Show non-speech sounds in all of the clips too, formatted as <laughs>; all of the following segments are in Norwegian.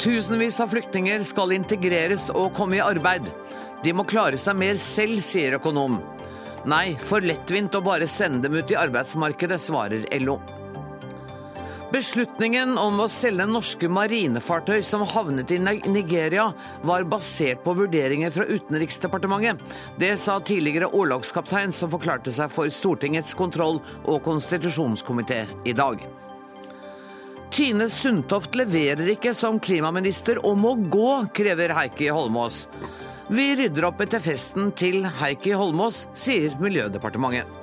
Tusenvis av flyktninger skal integreres og komme i arbeid. De må klare seg mer selv, sier økonom. Nei, for lettvint å bare sende dem ut i arbeidsmarkedet, svarer LO. Beslutningen om å selge norske marinefartøy som havnet i Nigeria, var basert på vurderinger fra Utenriksdepartementet. Det sa tidligere årlagskaptein som forklarte seg for Stortingets kontroll- og konstitusjonskomité i dag. Tine Sundtoft leverer ikke som klimaminister og må gå, krever Heikki Holmås. Vi rydder opp etter festen til Heikki Holmås, sier Miljødepartementet.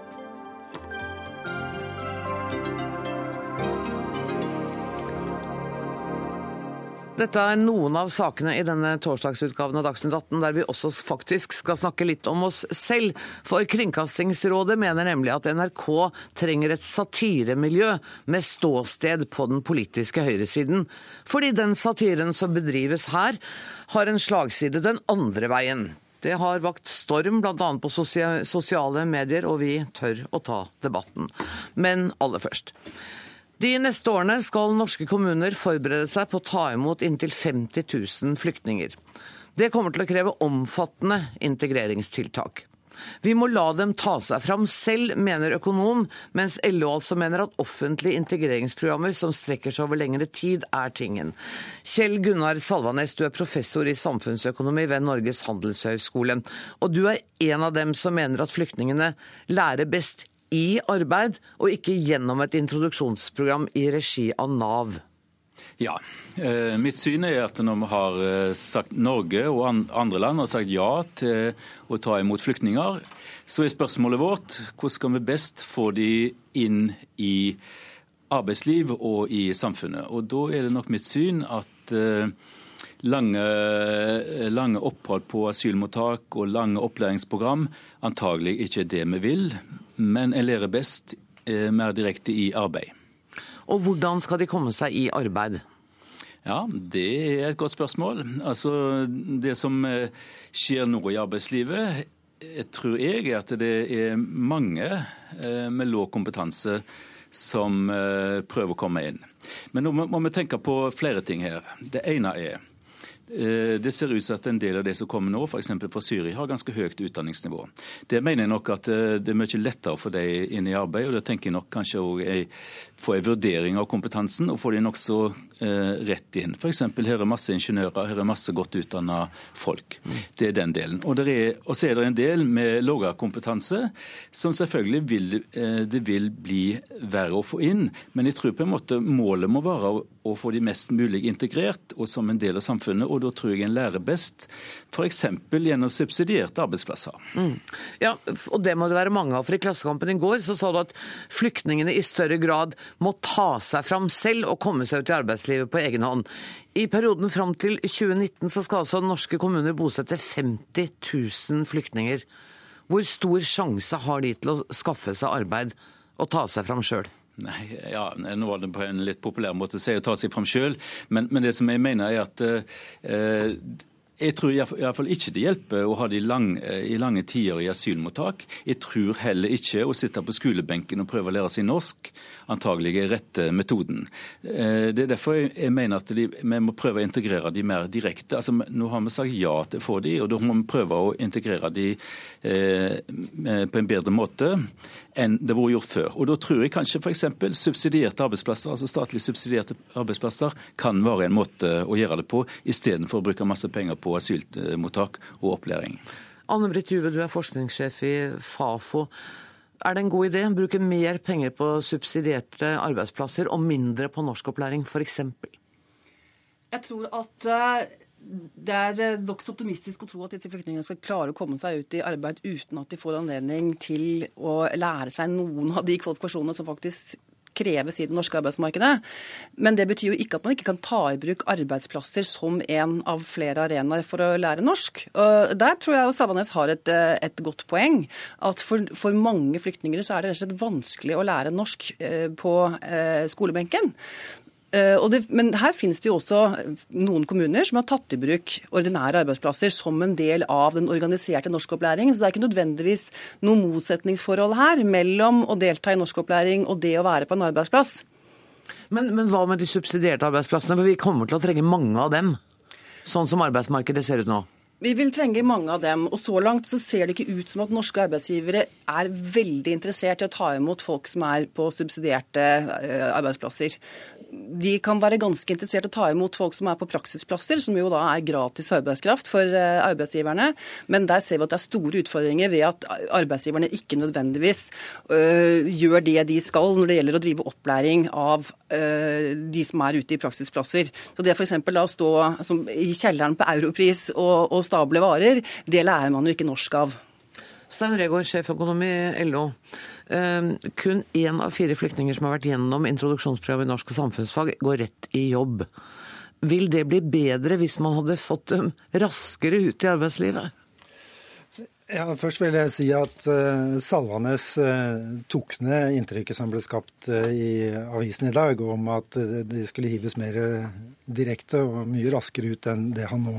Dette er noen av sakene i denne torsdagsutgaven av Dagsnytt 18, der vi også faktisk skal snakke litt om oss selv. For Kringkastingsrådet mener nemlig at NRK trenger et satiremiljø med ståsted på den politiske høyresiden. Fordi den satiren som bedrives her, har en slagside den andre veien. Det har vakt storm bl.a. på sosiale medier, og vi tør å ta debatten. Men aller først. De neste årene skal norske kommuner forberede seg på å ta imot inntil 50 000 flyktninger. Det kommer til å kreve omfattende integreringstiltak. Vi må la dem ta seg fram selv, mener økonom, mens LO altså mener at offentlige integreringsprogrammer som strekker seg over lengre tid, er tingen. Kjell Gunnar Salvanes, du er professor i samfunnsøkonomi ved Norges handelshøyskole. Og du er en av dem som mener at flyktningene lærer best i arbeid, og ikke gjennom et introduksjonsprogram i regi av Nav? Ja. Eh, mitt syn er at når vi har eh, sagt Norge og andre land har sagt ja til å ta imot flyktninger, så er spørsmålet vårt hvordan skal vi best få de inn i arbeidsliv og i samfunnet. Og Da er det nok mitt syn at eh, lange, lange opphold på asylmottak og lange opplæringsprogram antagelig ikke er det vi vil men jeg lærer best eh, mer direkte i arbeid. Og hvordan skal de komme seg i arbeid? Ja, Det er et godt spørsmål. Altså, Det som eh, skjer nå i arbeidslivet, jeg eh, tror jeg er at det er mange med lav kompetanse som prøver å komme inn. Men nå må vi tenke på flere ting her. Det ene er Eh, det ser ut som at en del av de som kommer nå, f.eks. fra Syria, har ganske høyt utdanningsnivå. Det mener jeg nok at eh, det er mye lettere for dem inn i arbeid, og det tenker jeg nok kanskje òg få en vurdering av kompetansen og få de nokså eh, rett inn. F.eks. her er masse ingeniører, her er masse godt utdanna folk. Det er den delen. Og, er, så er det en del med lavere kompetanse som selvfølgelig vil, eh, det vil bli verre å få inn. Men jeg tror på en måte målet må være å, å få de mest mulig integrert og som en del av samfunnet. og da tror jeg en lærer best f.eks. gjennom subsidierte arbeidsplasser. Mm. Ja, og det må det være mange av. For i Klassekampen i går så sa du at flyktningene i større grad må ta seg fram selv og komme seg ut i arbeidslivet på egen hånd. I perioden fram til 2019 så skal altså norske kommuner bosette 50 000 flyktninger. Hvor stor sjanse har de til å skaffe seg arbeid og ta seg fram sjøl? Nei, ja, Nå var det på en litt populær måte å si å ta seg fram sjøl, men, men, det som jeg mener er at eh, jeg tror iallfall ikke det hjelper å ha de lang, i lange tider i asylmottak. Jeg tror heller ikke å sitte på skolebenken og prøve å lære seg norsk antagelig er rette metoden. Eh, det er derfor jeg mener at de, vi må prøve å integrere de mer direkte. Altså, nå har vi sagt ja til å få de, og da må vi prøve å integrere de eh, på en bedre måte enn det var gjort før. Og Da tror jeg kanskje f.eks. subsidierte arbeidsplasser, altså statlig subsidierte arbeidsplasser, kan være en måte å gjøre det på, istedenfor å bruke masse penger på asylmottak og opplæring. Anne Britt Juve, du er forskningssjef i Fafo. Er det en god idé å bruke mer penger på subsidierte arbeidsplasser og mindre på norskopplæring, f.eks.? Jeg tror at eh, det er eh, nokså optimistisk å tro at disse flyktningene skal klare å komme seg ut i arbeid uten at de får anledning til å lære seg noen av de kvalifikasjonene som faktisk kreves i det norske arbeidsmarkedet. Men det betyr jo ikke at man ikke kan ta i bruk arbeidsplasser som en av flere arenaer for å lære norsk. Og der tror jeg Savanes har et, eh, et godt poeng. At for, for mange flyktninger så er det rett og slett vanskelig å lære norsk eh, på eh, skolebenken. Eh, det, men her finnes det jo også noen kommuner som har tatt i bruk ordinære arbeidsplasser som en del av den organiserte norskopplæringen. Så det er ikke nødvendigvis noe motsetningsforhold her mellom å delta i norskopplæring og det å være på en arbeidsplass. Men, men hva med de subsidierte arbeidsplassene? For vi kommer til å trenge mange av dem, sånn som arbeidsmarkedet ser ut nå. Vi vil trenge mange av dem. og Så langt så ser det ikke ut som at norske arbeidsgivere er veldig interessert i å ta imot folk som er på subsidierte eh, arbeidsplasser. De kan være ganske interessert i å ta imot folk som er på praksisplasser, som jo da er gratis arbeidskraft for eh, arbeidsgiverne. Men der ser vi at det er store utfordringer ved at arbeidsgiverne ikke nødvendigvis øh, gjør det de skal når det gjelder å drive opplæring av øh, de som er ute i praksisplasser. Så det f.eks. å stå i kjelleren på Europris og, og stable varer, det lærer man jo ikke norsk av. Stein Regaard, sjeføkonom i LO. Eh, kun én av fire flyktninger som har vært gjennom introduksjonsprogrammet i norsk samfunnsfag, går rett i jobb. Vil det bli bedre hvis man hadde fått dem raskere ut i arbeidslivet? Ja, Først vil jeg si at uh, Salvanes uh, tok ned inntrykket som ble skapt uh, i avisen i dag, om at de skulle hives mer direkte og mye raskere ut enn det han nå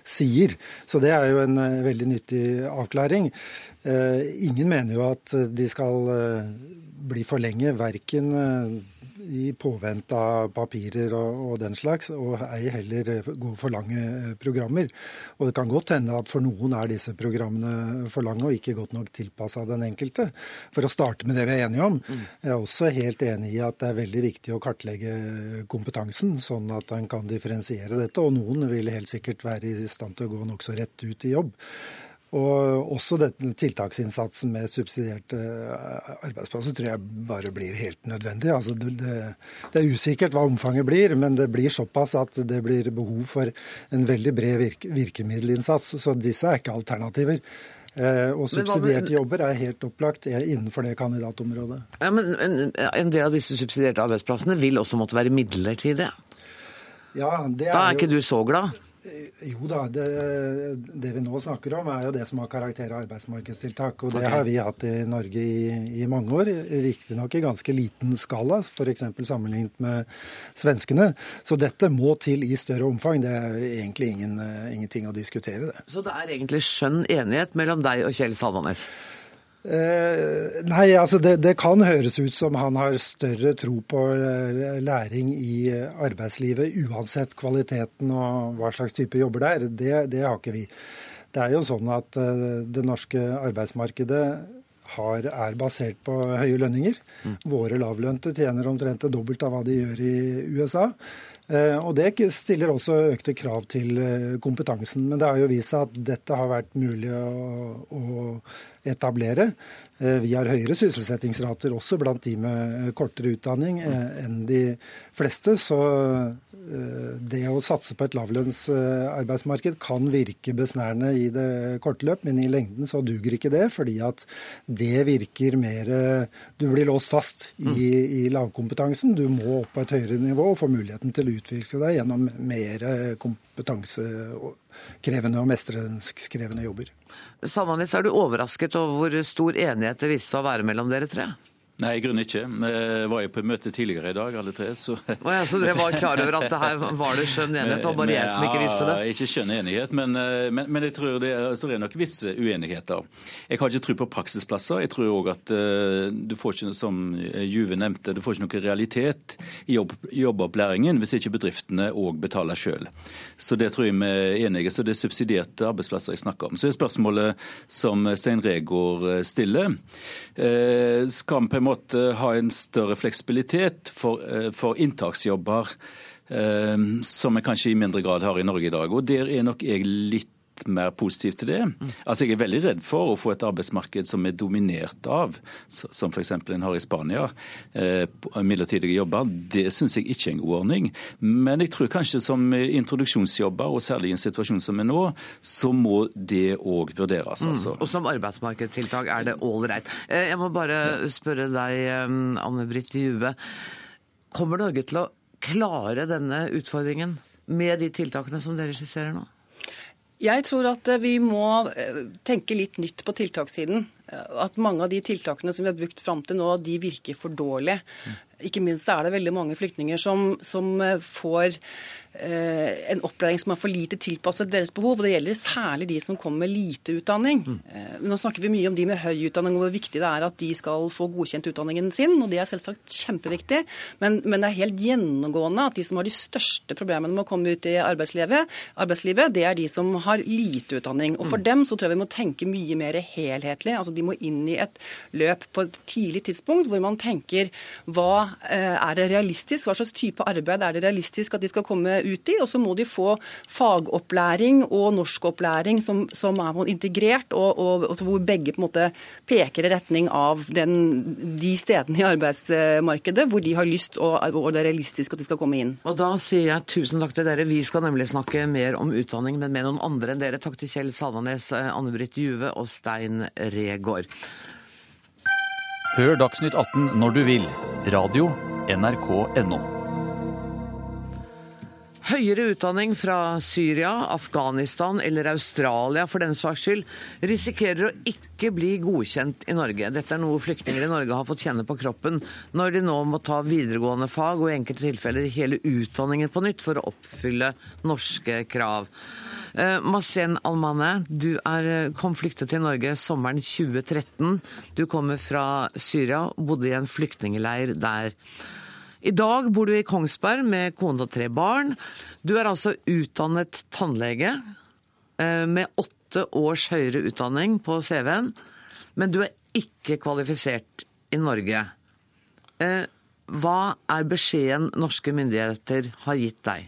sier. Så det er jo en veldig nyttig avklaring. ingen mener jo at de skal bli for lenge, verken i påvente av papirer og, og, den slags, og ei heller gå for lange eh, programmer. Og det kan godt hende at for noen er disse programmene for lange og ikke godt nok tilpassa den enkelte. For å starte med det vi er enige om. Mm. Jeg er også helt enig i at det er veldig viktig å kartlegge kompetansen, sånn at en kan differensiere dette. Og noen vil helt sikkert være i stand til å gå nokså rett ut i jobb. Og også dette tiltaksinnsatsen med subsidierte eh, arbeidsplasser tror jeg bare blir helt nødvendig. Altså det, det, er usikkert hva omfanget blir, men det blir såpass at det blir behov for en veldig bred virke, virkemiddelinnsats. Så disse er ikke alternativer. Eh, og subsidierte jobber er helt opplagt innenfor det kandidatområdet. Ja, men en, en del av disse subsidierte arbeidsplassene vil også måtte være midlertidige. Ja, det er da er jo... ikke du så glad? Jo da, det, det, vi nå snakker om er jo det som har karakter av arbeidsmarkedstiltak. Og det okay. har vi hatt i Norge i, i mange år. Riktignok i ganske liten skala, f.eks. sammenlignet med svenskene. Så dette må til i større omfang. Det er egentlig ingen, ingenting å diskutere, det. Så det er egentlig skjønn enighet mellom deg og Kjell Salvanes? Eh, nei, altså det, det, kan høres ut som han har større tro på eh, læring i arbeidslivet, uansett kvaliteten og hva slags type jobber det er. Det, det har ikke vi. Det er jo sånn at eh, det norske arbeidsmarkedet har, er basert på høye lønninger. Mm. Våre lavlønte tjener omtrent det dobbelte av hva de gjør i USA. Eh, og Det stiller også økte krav til eh, kompetansen. Men det har jo vist seg at dette har vært mulig å, å etablere. Eh, vi har høyere sysselsettingsrater også blant de med kortere utdanning enn de fleste. Så det å satse på et lavlønnsarbeidsmarked kan virke besnærende i det korte løp, men i lengden så duger ikke det, fordi at det virker mer Du blir låst fast i, i lavkompetansen. Du må opp på et høyere nivå og få muligheten til å utvikle deg gjennom mer kompetansekrevende og mestringskrevende jobber. Samanis, er du overrasket over hvor stor enighet det viste seg å være mellom dere tre? Nei, i grunnen ikke. Vi var jo på møte tidligere i dag, alle tre. Så, oh ja, så dere var klar over at det her var det skjønn enighet? Det var bare jeg som ikke visste det? Ikke skjønn enighet, men, eh, men, men, jeg tror det, det, er nok visse uenigheter. Jeg har ikke tro på praksisplasser. Jeg tror òg at uh, du får ikke, som Juve nevnte, du får ikke noe realitet i jobb, jobbopplæringen hvis ikke bedriftene òg betaler sjøl. Så det tror jeg vi er enige Så det er subsidierte arbeidsplasser jeg snakker om. Så er spørsmålet som Stein Regaard eh, stiller. Uh, skal vi på en måte måte ha en større fleksibilitet for, eh, for inntaksjobber, eh, som vi kanskje i mindre grad har i Norge i dag. Og der er nok jeg litt mer positiv til det. Altså Jeg er veldig redd for å få et arbeidsmarked som er dominert av, som f.eks. en har i Spania, eh, midlertidige jobber. Det syns jeg ikke er en god ordning. Men jeg tror kanskje som introduksjonsjobber, og særlig i en situasjon som er nå, så må det òg vurderes. Mm. Altså. Mm. Og som arbeidsmarkedstiltak er det ålreit. Eh, jeg må bare spørre deg, eh, Anne Britt Juve. Kommer Norge til å klare denne utfordringen med de tiltakene som dere skisserer nå? Jeg tror at eh, vi må eh, tenke litt nytt på tiltakssiden. at mange av de tiltakene som vi har brukt fram til nå, de virker for dårlig. Ikke minst er det veldig mange flyktninger som, som får eh, en opplæring som er for lite tilpasset deres behov. og Det gjelder særlig de som kommer med lite utdanning. Mm. Eh, nå snakker vi mye om de med høy utdanning og hvor viktig det er at de skal få godkjent utdanningen sin. og Det er selvsagt kjempeviktig. Men, men, det er helt gjennomgående at de som har de største problemene med å komme ut i arbeidslivet, arbeidslivet det er de som har lite utdanning. Og For mm. dem så tror jeg vi må tenke mye mer helhetlig. altså De må inn i et løp på et tidlig tidspunkt hvor man tenker hva Eh, er det realistisk? Hva slags type arbeid er det realistisk at de skal komme ut i? Og så må de få fagopplæring og norskopplæring som, som er integrert, og, og, og, hvor begge på en måte peker i retning av den, de stedene i arbeidsmarkedet hvor de har lyst og, og det er realistisk at de skal komme inn. Og Da sier jeg tusen takk til dere. Vi skal nemlig snakke mer om utdanning, men med noen andre enn dere. Takk til Kjell Salvanes, Anne Britt Juve og Stein Regård. Hør Dagsnytt 18 når du vil. Radio NRK.no. Høyere utdanning fra Syria, Afghanistan eller Australia for den saks skyld risikerer å ikke bli godkjent i Norge. Dette er noe flyktninger i Norge har fått kjenne på kroppen når de nå må ta videregående fag og i enkelte tilfeller hele utdanningen på nytt for å oppfylle norske krav. Eh, Masen Almane, du er, eh, kom flyktet til Norge sommeren 2013. Du kommer fra Syria og bodde i en flyktningeleir der. I dag bor du i Kongsberg med kone og tre barn. Du er altså utdannet tannlege eh, med åtte års høyere utdanning på CV-en, men du er ikke kvalifisert i Norge. Hva er beskjeden norske myndigheter har gitt deg?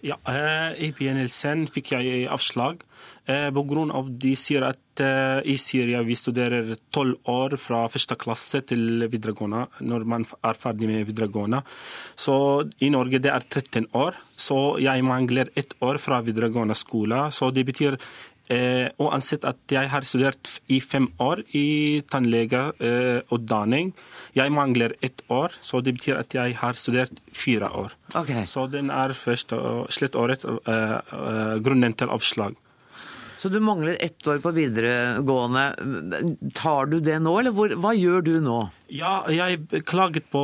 Ja, eh, I begynnelsen fikk jeg avslag eh, på grunn av de sier at eh, i Syria vi studerer tolv år fra første klasse til videregående når man er ferdig med videregående. Så i Norge det er 13 år, så jeg mangler ett år fra videregående skole. Så det betyr Eh, og ansett at jeg har studert i fem år i tannlegeutdanning. Eh, jeg mangler ett år, så det betyr at jeg har studert fire år. Okay. Så den er først og slett året eh, eh, grunnen til avslag. Så du mangler ett år på videregående. Tar du det nå, eller hvor, hva gjør du nå? Ja, jeg klaget på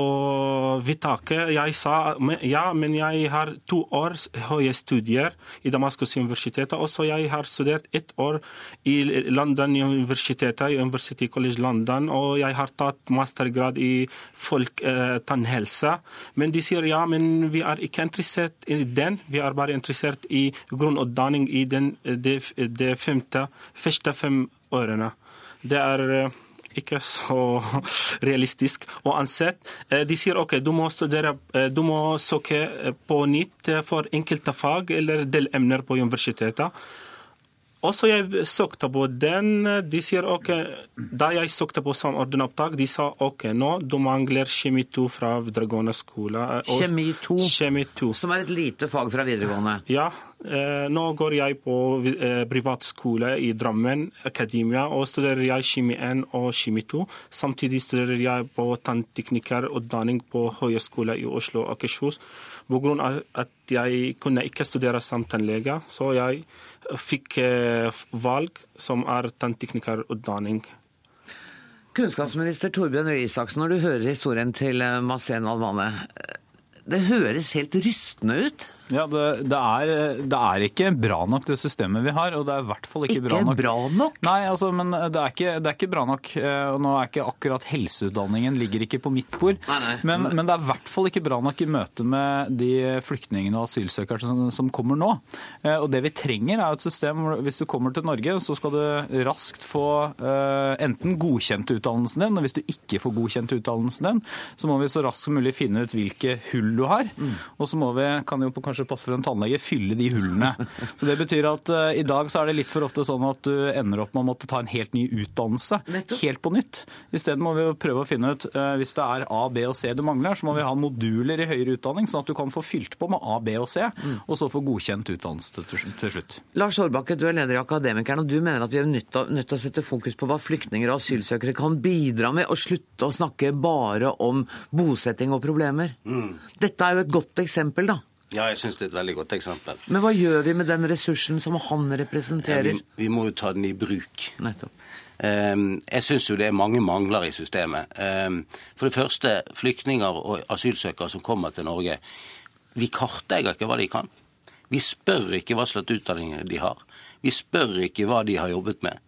vedtaket. Jeg sa ja, men jeg har to års høye studier i Damaskus universitet. Også jeg har studert ett år i London universitetet, University College London, og jeg har tatt mastergrad i folk-tannhelse. Eh, men de sier ja, men vi er ikke interessert i den. Vi er bare interessert i grunnutdanning i den, de, de femte, første fem årene. Det er eh, ikke så realistisk å ansett. Eh, de sier ok, du må, studere, eh, du må søke eh, på nytt for enkelte fag eller delemner på universitetet. Også jeg søkte på den. De sier ok, Da jeg søkte på samordnet opptak, de sa ok, nå du mangler kjemi 2 fra videregående skole. Kjemi 2, kjemi 2. Som er et lite fag fra videregående? Ja, Eh, nå går jeg på eh, privatskole i Drammen, akademia, og studerer jeg kjemi 1 og kjemi 2. Samtidig studerer jeg på tannteknikerutdanning på Høgskolen i Oslo og Akershus. Pga. at jeg kunne ikke studere som tannlege, så jeg fikk eh, valg som er tannteknikerutdanning. Kunnskapsminister Torbjørn Røe Isaksen, når du hører historien til Mazen Alvane, det høres helt rystende ut? Ja, det, det, er, det, er, ikke bra nok det systemet vi har, og det er i hvert fall ikke, ikke bra nok. Ikke bra nok? Nei, altså, men det er, ikke, det er, ikke, bra nok. Eh, og nå er ikke akkurat helseutdanningen ligger ikke på mitt bord, nei, nei. Men, men, det er i hvert fall ikke bra nok i møte med de flyktningene og asylsøkerne som, som, kommer nå. Eh, og det vi trenger er et system hvor hvis du kommer til Norge, så skal du raskt få uh, enten godkjent utdannelsen din, og hvis du ikke får godkjent utdannelsen din, så må vi så raskt som mulig finne ut hvilke hull du har. Mm. Og så må vi, kan jo på kanskje passe for en tannlege, fylle de hullene. Så Det betyr at uh, i dag så er det litt for ofte sånn at du ender opp med å måtte ta en helt ny utdannelse. Helt på nytt. Isteden må vi prøve å finne ut uh, hvis det er A, B og C du mangler, så må vi ha moduler i høyere utdanning, sånn at du kan få fylt på med A, B og C, mm. og så få godkjent utdannelse til, til slutt. Lars Hårbakke, du er leder i Akademikeren, og du mener at vi er nødt til å sette fokus på hva flyktninger og asylsøkere kan bidra med, og slutte å snakke bare om bosetting og problemer. Mm. Dette er jo et godt eksempel, da. Ja, jeg syns det er et veldig godt eksempel. Men hva gjør vi med den ressursen som han representerer? Ja, vi, vi, må jo ta den i bruk. Nettopp. Um, jeg syns jo det er mange mangler i systemet. Um, for det første, flyktninger og asylsøkere som kommer til Norge. Vi kartlegger ikke hva de kan. Vi spør ikke hva slags utdanning de har. Vi spør ikke hva de har jobbet med.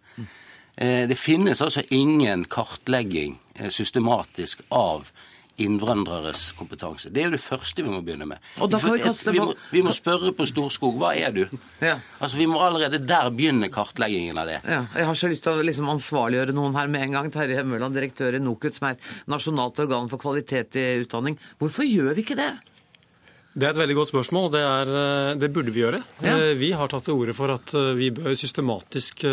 Eh, det finnes altså ingen kartlegging eh, systematisk av innvandreres kompetanse. Det er jo det første vi må begynne med. Og da kan vi kaste vi, må, vi må spørre på Storskog hva er du? Ja. Altså Vi må allerede der begynne kartleggingen av det. Ja, jeg har så lyst til å liksom ansvarliggjøre noen her med en gang. Terje Mørland, direktør i NOKUT, som er nasjonalt organ for kvalitet i utdanning. Hvorfor gjør vi ikke det? Det er et veldig godt spørsmål. Det, er, eh, det burde vi gjøre. Ja. Eh, Vi har tatt til orde for at eh, vi bør systematisk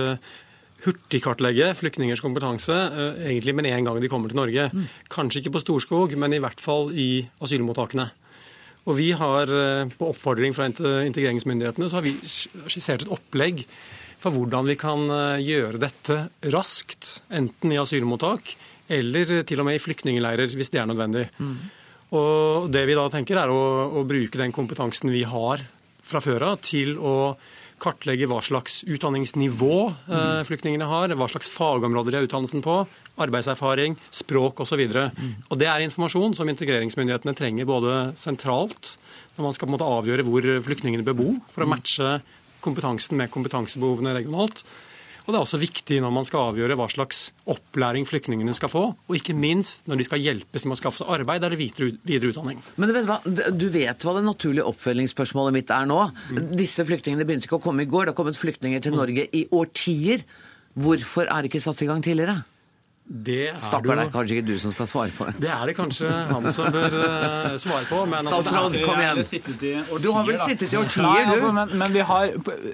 hurtigkartlegge flyktningers kompetanse, eh, egentlig med en gang de kommer til Norge. Kanskje ikke på Storskog, men i hvert fall i asylmottakene. Og vi har, eh, på oppfordring fra integreringsmyndighetene, så har vi skissert et opplegg for hvordan vi kan eh, gjøre dette raskt, enten i asylmottak eller til og med i flyktningleirer, hvis det er nødvendig. Og det vi da tenker er å, å bruke den kompetansen vi har fra før av, til å kartlegge hva slags utdanningsnivå eh, flyktningene har, hva slags fagområder de har utdannelsen på, arbeidserfaring, språk osv. Mm. Og det er informasjon som integreringsmyndighetene trenger både sentralt, når man skal på en måte avgjøre hvor flyktningene bør bo, for å matche kompetansen med kompetansebehovene regionalt. Og det er også viktig når man skal avgjøre hva slags opplæring flyktningene skal få, og ikke minst når de skal hjelpes med å skaffe seg arbeid eller videre, utdanning. Men du vet, hva, du vet hva det naturlige oppfølgingsspørsmålet mitt er nå? Disse flyktningene begynte ikke å komme i går. Det har kommet flyktninger til Norge i årtier. Hvorfor er det ikke satt i gang tidligere? Det er Stakkar, det er kanskje ikke du som skal svare på det. Det er det kanskje han som bør eh, svare på. Men altså, Statsråd, altså, er- kom igjen. Årtier, Du har vel sittet i årtier, Nei, du? altså, men, men vi har,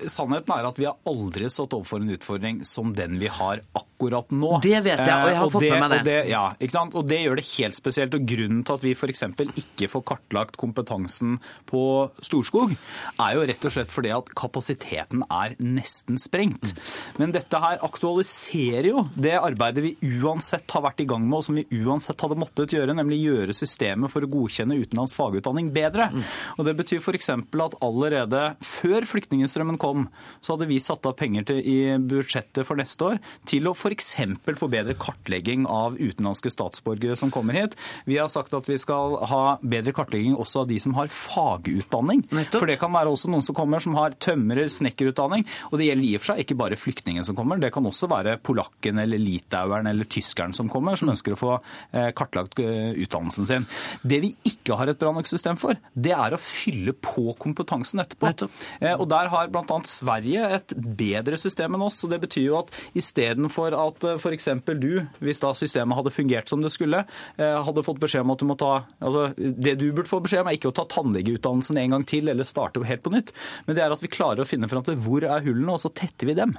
sannheten er at vi har aldri stått overfor en utfordring som den vi har akkurat nå. Det vet jeg, og jeg har Eh, fått med meg og det. ja, ikke sant? Og det gjør det helt spesielt. Og grunnen til at vi f.eks. ikke får kartlagt kompetansen på Storskog, er jo rett og slett fordi at kapasiteten er nesten sprengt. Men dette her aktualiserer jo det arbeidet vi uansett har vært i gang med, og som vi uansett hadde måttet gjøre, nemlig gjøre systemet for å godkjenne utenlandsk fagutdanning bedre. Og Det betyr f.eks. at allerede før flyktningstrømmen kom, så hadde vi satt av penger til, i budsjettet for neste år til å f.eks. få bedre kartlegging av utenlandske statsborgere som kommer hit. Vi har sagt at vi skal ha bedre kartlegging også av de som har fagutdanning. Nettopp. For det kan være også noen som kommer som har tømrer, snekkerutdanning. Og det gjelder i og for seg ikke bare flyktningen som kommer, det kan også være polakken eller litaueren eller tyskeren som kommer, som ønsker å få eh, kartlagt eh, utdannelsen sin. Det vi ikke har et bra nok system for, det er å fylle på kompetansen etterpå. Nettopp. Eh, Og der har bl.a. Sverige et bedre system enn oss. og Det betyr jo at istedenfor at f.eks. du, hvis da systemet hadde fungert som det skulle, hadde fått beskjed om at du må ta altså Det du burde få beskjed om, er ikke å ta tannlegeutdannelsen en gang til eller starte helt på nytt, men det er at vi klarer å finne fram til hvor er hullene, og så tetter vi dem.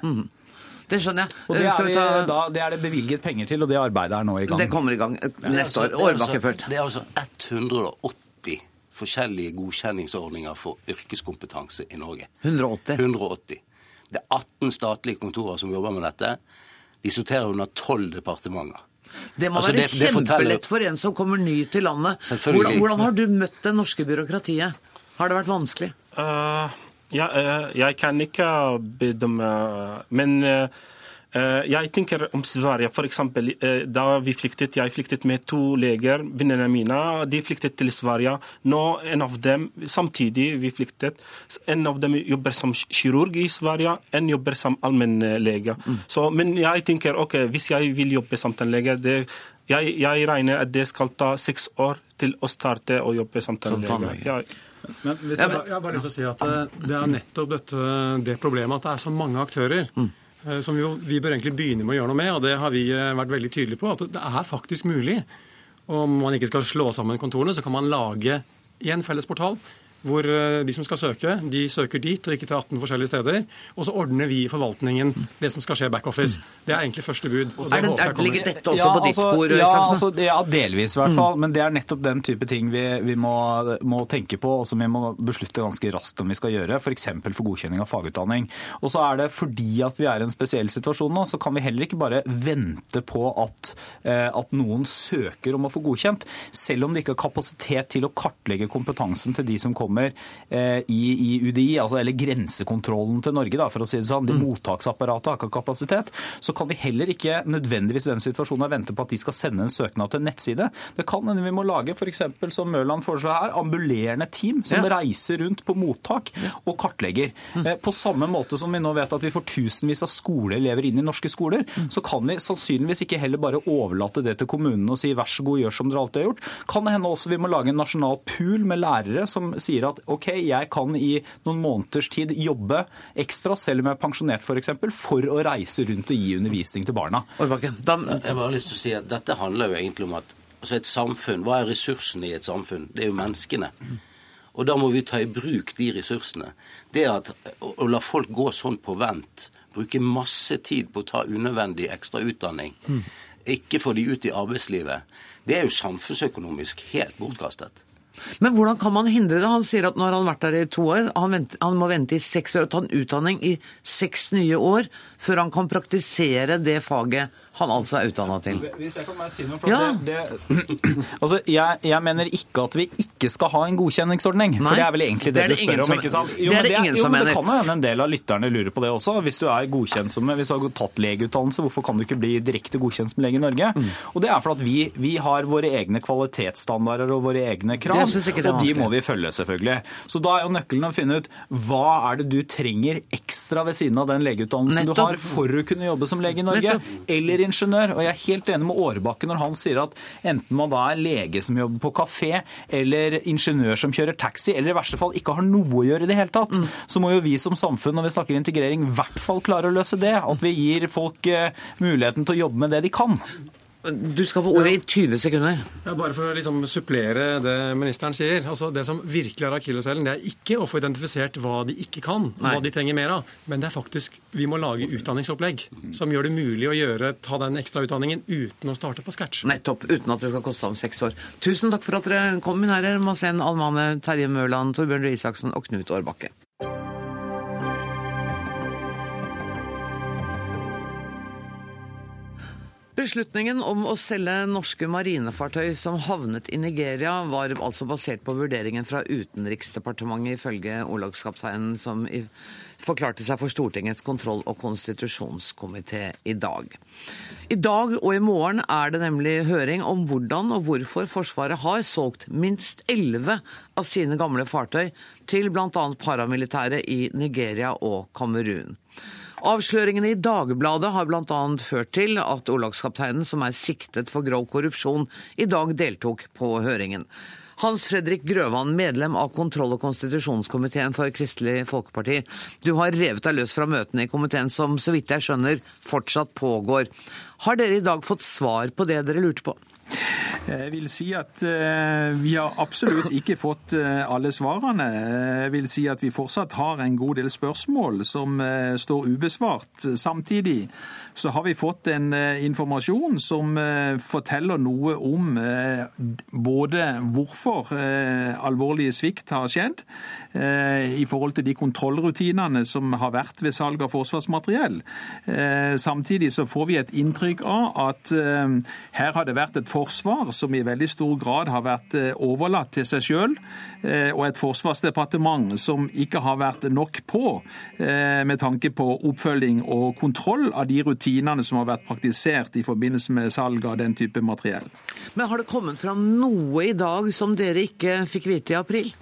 Det skjønner jeg. Og det Eh, er, ta da, det er det bevilget penger til, og det arbeidet er nå i gang. Det kommer i gang eh, neste år. Det altså- Årbakke først. Det er altså 180 forskjellige godkjenningsordninger for yrkeskompetanse i Norge. 180. 180. Det er 18 statlige kontorer som jobber med dette. De sorterer under 12 departementer. Det må Altså, være det- det kjempelett for en som kommer ny til landet. Selvfølgelig. Hvordan, hvordan har du møtt det norske byråkratiet? Har det vært vanskelig? Eh, ja, eh, jeg kan ikke bedømme Men eh, eh, jeg tenker om Sverige. For eksempel, eh, da vi flyktet, jeg flyktet med to leger, vennene mine. De flyktet til Sverige. Nå en av dem, samtidig vi flyktet, en av dem jobber som kirurg i Sverige, en jobber som allmennlege. Så, men jeg tenker ok, hvis jeg vil jobbe som tannlege det, jeg, jeg regner at det skal ta seks år til å starte å jobbe som tannlege. Men hvis jeg, jeg har bare lyst til å si at det, det er nettopp dette, det problemet at det er så mange aktører. Mm. Som jo, vi bør egentlig begynne med å gjøre noe med, og det har vi eh, vært veldig tydelige på. At det er faktisk mulig. Om man ikke skal slå sammen kontorene, så kan man lage én felles portal. Hvor eh, de som skal søke, de søker dit og ikke til 18 forskjellige steder. Og så ordner vi i forvaltningen det som skal skje backoffice. Det er egentlig første bud. og Er det, er, ligger dette også på ditt bord? Ja, altså, ja, delvis i hvert fall. Men det er nettopp den type ting vi, vi må, må tenke på, og som vi må beslutte ganske raskt om vi skal gjøre. F.eks. For, for godkjenning av fagutdanning. Og så er det fordi at vi er i en spesiell situasjon nå, så kan vi heller ikke bare vente på at, eh, at noen søker om å få godkjent. Selv om de ikke har kapasitet til å kartlegge kompetansen til de som kommer kommer eh, i, i, UDI, altså, eller grensekontrollen til Norge, da, for å si det sånn, de mm. mottaksapparatet har ikke kapasitet, så kan vi heller ikke nødvendigvis i den situasjonen vente på at de skal sende en søknad til en nettside. Det kan hende vi må lage f.eks. som Mørland foreslår her, ambulerende team som ja. reiser rundt på mottak og kartlegger. Mm. Eh, på samme måte som vi nå vet at vi får tusenvis av skoleelever inn i norske skoler, mm. så kan vi sannsynligvis ikke heller bare overlate det til kommunene og si vær så god, gjør som dere alltid har gjort. Kan det hende også vi må lage en nasjonal pool med lærere som sier at OK, jeg kan i noen måneders tid jobbe ekstra, selv om jeg er pensjonert f.eks., for, eksempel, for å reise rundt og gi undervisning til barna. Jeg har bare lyst til å si at Dette handler jo egentlig om at altså et samfunn, Hva er ressursene i et samfunn? Det er jo menneskene. Og da må vi ta i bruk de ressursene. Det at å la folk gå sånn på vent, bruke masse tid på å ta unødvendig ekstra utdanning, ikke få de ut i arbeidslivet, det er jo samfunnsøkonomisk helt bortkastet. Men hvordan kan man hindre det? Han sier at han har vært der i to år, han, venter, han må vente i seks år og ta en utdanning i seks nye år før han kan praktisere det faget han altså er utdanna til. Hvis jeg kan bare si noe, for ja. det, det, <clears throat> altså, jeg, jeg, mener ikke at vi ikke skal ha en godkjenningsordning. Nei. For det er vel egentlig det, det du spør om, ikke sant? Jo, det er det, det ingen som mener. Det kan hende en del av lytterne lurer på det også. Hvis du er godkjent som, hvis du har tatt legeutdannelse, hvorfor kan du ikke bli direkte godkjent som lege i Norge? Mm. Og det er for at vi, vi, har våre egne kvalitetsstandarder og våre egne krav, og de må vi følge, selvfølgelig. Så da er jo nøkkelen å finne ut hva er det du trenger ekstra ved siden av den legeutdannelsen Nettopp. du har for å kunne jobbe som lege i Norge, Nettopp. eller ingeniør. Og jeg er helt enig med Årebakke når han sier at enten man da er lege som jobber på kafé, eller ingeniør som kjører taxi, eller i verste fall ikke har noe å gjøre i det hele tatt, mm. så må jo vi som samfunn når vi snakker integrering, i hvert fall klare å løse det. At vi gir folk eh, muligheten til å jobbe med det de kan. Du skal få ordet i 20 sekunder. Ja, bare for å liksom supplere det ministeren sier. altså Det som virkelig er akilleshælen, det er ikke å få identifisert hva de ikke kan, Nei. hva de trenger mer av. Men det er faktisk vi må lage utdanningsopplegg som gjør det mulig å gjøre, ta den ekstra utdanningen uten å starte på scratch. Nettopp. Uten at det skal koste om seks år. Tusen takk for at dere kom, min herre Masen Almane, Terje Mørland, Torbjørn Røe Isaksen og Knut Årbakke. Beslutningen om å selge norske marinefartøy som havnet i Nigeria, var altså basert på vurderingen fra Utenriksdepartementet, ifølge ordlagskapteinen som forklarte seg for Stortingets kontroll- og konstitusjonskomité i dag. I dag og i morgen er det nemlig høring om hvordan og hvorfor Forsvaret har solgt minst elleve av sine gamle fartøy til bl.a. paramilitære i Nigeria og Kamerun. Avsløringene i Dagbladet har bl.a. ført til at olagskapteinen som er siktet for grov korrupsjon, i dag deltok på høringen. Hans Fredrik Grøvan, medlem av kontroll- og konstitusjonskomiteen for Kristelig Folkeparti. Du har revet deg løs fra møtene i komiteen, som så vidt jeg skjønner fortsatt pågår. Har dere i dag fått svar på det dere lurte på? Jeg vil si at eh, vi har absolutt ikke fått eh, alle svarene. Jeg vil si at vi fortsatt har en god del spørsmål som eh, står ubesvart. Samtidig så har vi fått en informasjon som forteller noe om både hvorfor alvorlige svikt har skjedd, i forhold til de kontrollrutinene som har vært ved salg av forsvarsmateriell. Samtidig så får vi et inntrykk av at her har det vært et forsvar som i veldig stor grad har vært eh, overlatt til seg sjøl, eh, og et forsvarsdepartement som ikke har vært nok på eh, med tanke på oppfølging og kontroll av de rutinene som har vært praktisert i forbindelse med salg av den type materiell. Men har det kommet fram noe i dag som dere ikke fikk vite i april?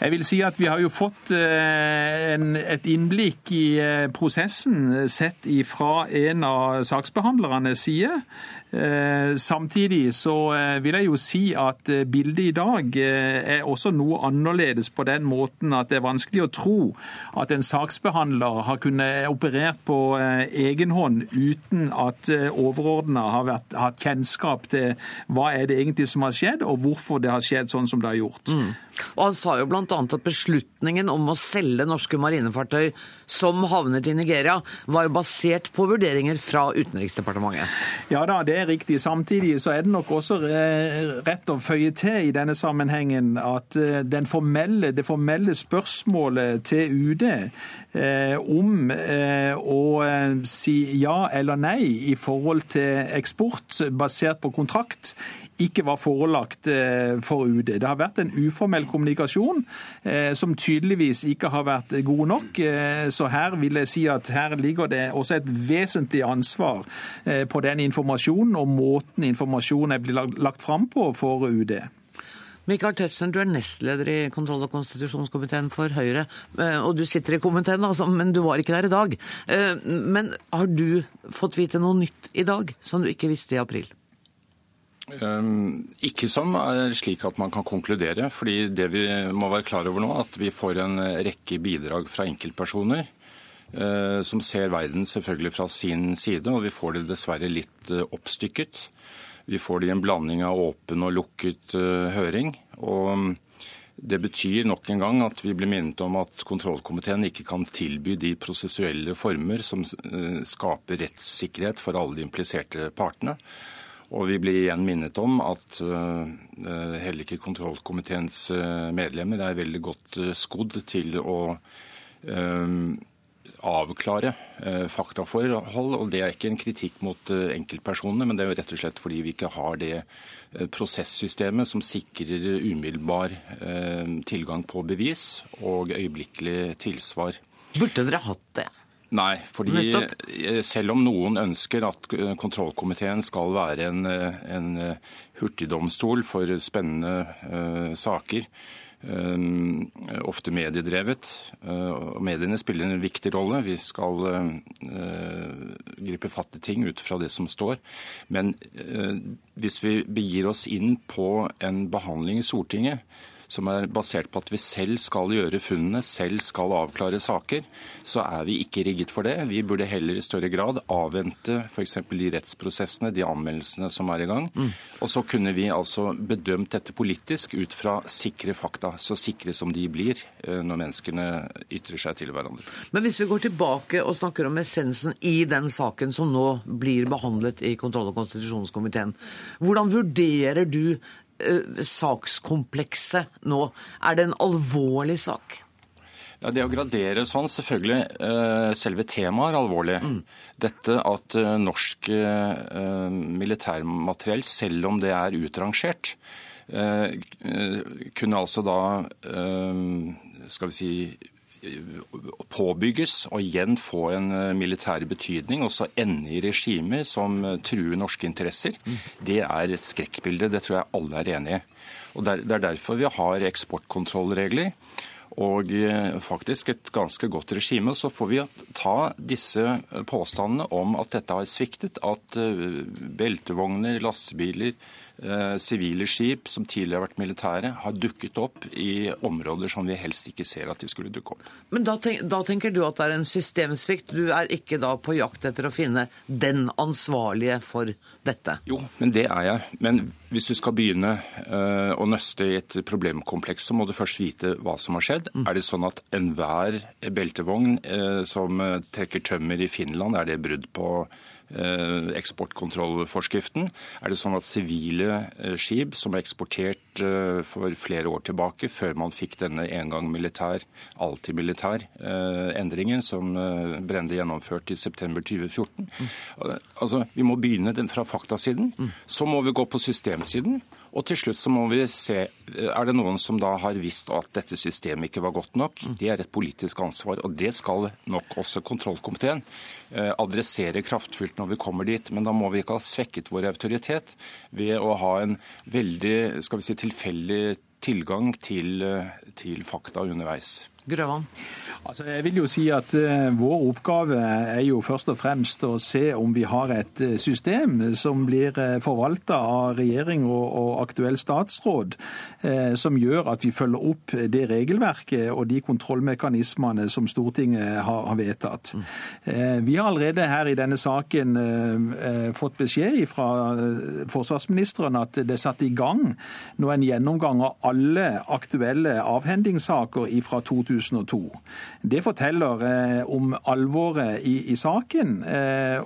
Jeg vil si at Vi har jo fått en, et innblikk i prosessen sett fra en av saksbehandlernes side. Eh, samtidig så eh, vil jeg jo si at eh, bildet i dag er også noe annerledes på den måten at det er vanskelig å tro at en saksbehandler har kunnet operert på egen hånd uten at overordna har vært, hatt kjennskap til hva er det egentlig som har skjedd, og hvorfor det har skjedd sånn som det har gjort. Mm. Og Han sa jo bl.a. at beslutningen om å selge norske marinefartøy som havnet i Nigeria, var jo basert på vurderinger fra Utenriksdepartementet. Ja da, det er riktig. Samtidig så er det nok også rett å føye til i denne sammenhengen at eh, formelle, det formelle spørsmålet til UD eh, om eh, å si ja eller nei i forhold til eksport basert på kontrakt, ikke var forelagt for UD. Det har vært en uformell kommunikasjon som tydeligvis ikke har vært god nok. Så her vil jeg si at her ligger det også et vesentlig ansvar på den informasjonen og måten informasjonen blitt lagt fram på for UD. Michael Tetzschner, du er nestleder i kontroll- og konstitusjonskomiteen for Høyre. Og du sitter i komiteen, altså, men du var ikke der i dag. Men har du fått vite noe nytt i dag som du ikke visste i april? Um, ikke som er slik at man kan konkludere. fordi det vi må være klar over nå, at vi får en rekke bidrag fra enkeltpersoner uh, som ser verden selvfølgelig fra sin side, og vi får det dessverre litt uh, oppstykket. Vi får det i en blanding av åpen og lukket uh, høring. og det betyr nok en gang at vi blir minnet om at kontrollkomiteen ikke kan tilby de prosessuelle former som skaper rettssikkerhet for alle de impliserte partene. Og vi blir igjen minnet om at uh, heller ikke kontrollkomiteens uh, medlemmer er veldig godt skodd til å avklare faktaforhold. Og det er ikke en kritikk mot enkeltpersonene, men det er jo rett og slett fordi vi ikke har det prosessystemet som sikrer umiddelbar tilgang på bevis og øyeblikkelig tilsvar. Burde dere hatt det? Nei, fordi Nettopp. selv om noen ønsker at kontrollkomiteen skal være en, en hurtigdomstol for spennende uh, saker, uh, ofte mediedrevet, uh, og mediene spiller en viktig rolle. Vi skal gripe fatt i ting ut fra det som står. Men hvis vi begir oss inn på en behandling i Stortinget som er basert på at vi selv skal gjøre funnene, selv skal avklare saker, så er vi ikke rigget for det. Vi burde heller i større grad avvente f.eks. de rettsprosessene, de anmeldelsene som er i gang. Mm. Og så kunne vi altså bedømt dette politisk ut fra sikre fakta, så sikre som de blir eh, når menneskene ytrer seg til hverandre. Men hvis vi går tilbake og snakker om essensen i den saken som nå blir behandlet i kontroll- og konstitusjonskomiteen, hvordan vurderer du sakskomplekset nå? Er det en alvorlig sak? Ja, Det å gradere sånn, selvfølgelig. Eh, selve temaet er alvorlig. Mm. Dette at eh, norsk militærmateriell, selv om det er utrangert, kunne altså da skal vi si påbygges og igjen få en eh, militær betydning, og så ende i regimer som eh, truer norske interesser, det er et skrekkbilde. Det tror jeg alle er enig i. Og Det er derfor vi har eksportkontrollregler og eh, faktisk et ganske godt regime. Så får vi ta disse påstandene om at dette har sviktet, at beltevogner, lastebiler, sivile skip som tidligere har vært militære, har dukket opp i områder som vi helst ikke ser at de skulle dukke opp. Men da, tenk, da, tenker du at det er en systemsvikt? Du er ikke da på jakt etter å finne den ansvarlige for dette? Jo, men det er jeg. Men hvis du skal begynne uh, å nøste i et problemkompleks, så må du først vite hva som har skjedd. Mm. Er det sånn at enhver beltevogn uh, som trekker tømmer i Finland, er det brudd på Eh, eksportkontrollforskriften. Er det sånn at sivile eh, skip som er eksportert eh, for flere år tilbake, før man fikk denne en gang militær, alltid militær endringen som Brende gjennomførte i september 2014 Altså, Vi må begynne fra faktasiden. Så må vi gå på systemsiden. Og til slutt så må vi se er det noen som da har visst at dette systemet ikke var godt nok. Det er et politisk ansvar, og det skal nok også kontrollkomiteen eh, adressere kraftfullt når vi kommer dit. Men da må vi ikke ha svekket vår autoritet ved å ha en veldig skal vi si, tilfeldig tilgang til, eh, til fakta underveis. Grøvan? Altså, jeg vil jo si at uh, Vår oppgave er jo først og fremst å se om vi har et uh, system som blir uh, eh, forvalta av regjering og, og aktuell statsråd, som gjør at vi følger opp det regelverket og de kontrollmekanismene som Stortinget har, har vedtatt. Uh, vi har allerede her i denne saken fått beskjed fra forsvarsministeren at det er satt i gang nå en gjennomgang av alle aktuelle avhendingssaker fra 2000 2002. Det forteller om alvoret i, i saken,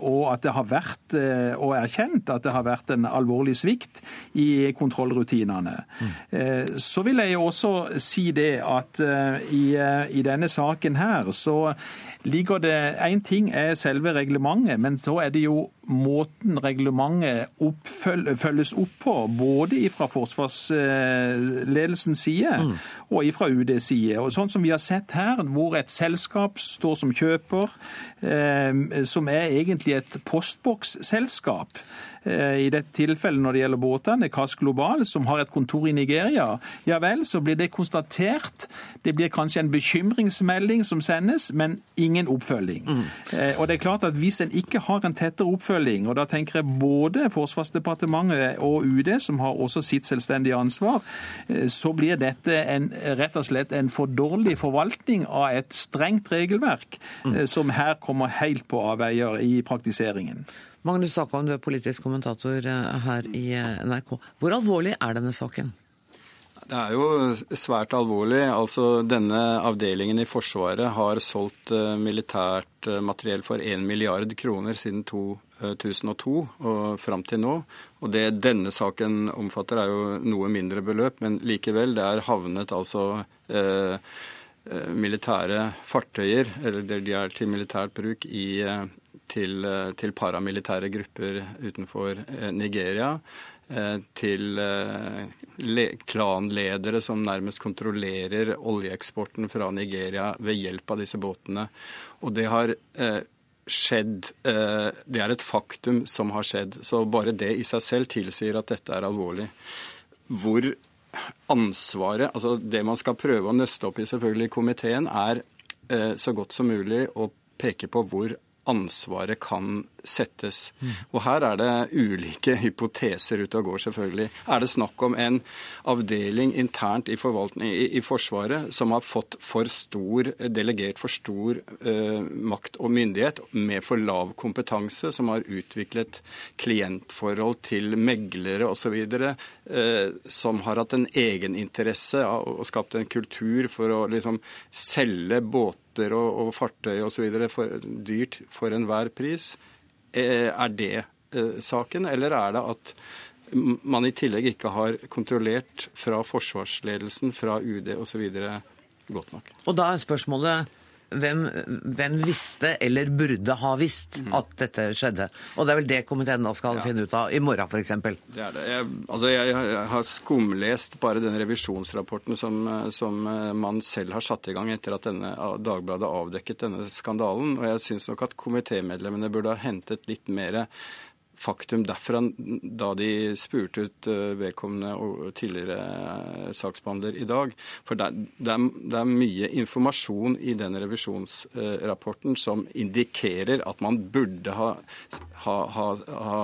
og at det har vært, og erkjent at det har vært en alvorlig svikt i kontrollrutinene. Mm. Så vil jeg også si det at i, i denne saken her så ligger det Én ting er selve reglementet, men så er det jo måten reglementet følges opp på. Både fra forsvarsledelsens side mm. og fra UDs side. Og Sånn som vi har sett her, hvor et selskap står som kjøper, eh, som er egentlig et postboksselskap. Eh, I dette tilfellet når det gjelder båtene, CAS Global, som har et kontor i Nigeria, ja vel, så blir det konstatert. Det blir kanskje en bekymringsmelding som sendes, men ingen oppfølging. Mm. Eh, og det er klart at Hvis en ikke har en tettere oppfølging, og da tenker jeg både Forsvarsdepartementet og UD, som har også sitt selvstendige ansvar, eh, så blir dette en, rett og slett en for dårlig forvaltning av et strengt regelverk, mm. som her kommer helt på avveier i praktiseringen. Magnus Sakholm, du er politisk kommentator eh, her i eh, NRK. Hvor alvorlig er denne saken? Det er jo svært alvorlig. Altså, denne avdelingen i Forsvaret har solgt eh, militært materiell for 1 milliard kroner siden 2002 og fram til nå. Og Det denne saken omfatter, er jo noe mindre beløp, men likevel. Det er havnet altså eh, militære fartøyer, eller de er til militært bruk, i til, eh, til paramilitære grupper utenfor eh, Nigeria. Eh, til klanledere som nærmest kontrollerer oljeeksporten fra Nigeria ved hjelp av disse båtene. Og det har skjedd Det er et faktum som har skjedd. Så bare det i seg selv tilsier at dette er alvorlig. Hvor ansvaret Altså det man skal prøve å nøste opp i selvfølgelig i komiteen, er så godt som mulig å peke på hvor ansvaret kan settes. Mm. Og her er det ulike hypoteser ute og går, selvfølgelig. Er det snakk om en avdeling internt i, i, i Forsvaret som har fått for stor, delegert for stor uh, makt og myndighet med for lav kompetanse, som har utviklet klientforhold til meglere osv., eh, som har hatt en egeninteresse og skapt en kultur for å liksom selge båter og, og fartøy osv. dyrt for enhver pris? Eh, er det eh, saken, eller er det at man i tillegg ikke har kontrollert fra forsvarsledelsen, fra UD osv. godt nok? Og da er spørsmålet hvem, hvem, visste eller burde ha visst mm. at dette skjedde? Og det er vel det komiteen da skal ja. finne ut av i morgen, f.eks. Det er det. Jeg, altså jeg, har skumlest bare den revisjonsrapporten som, som, man selv har satt i gang etter at denne, Dagbladet avdekket denne skandalen. Og jeg syns nok at komitémedlemmene burde ha hentet litt mer faktum derfra da de spurte ut eh, vedkommende og tidligere eh, saksbehandler i dag. For det, er, mye informasjon i den revisjonsrapporten som indikerer at man burde ha, ha, ha, ha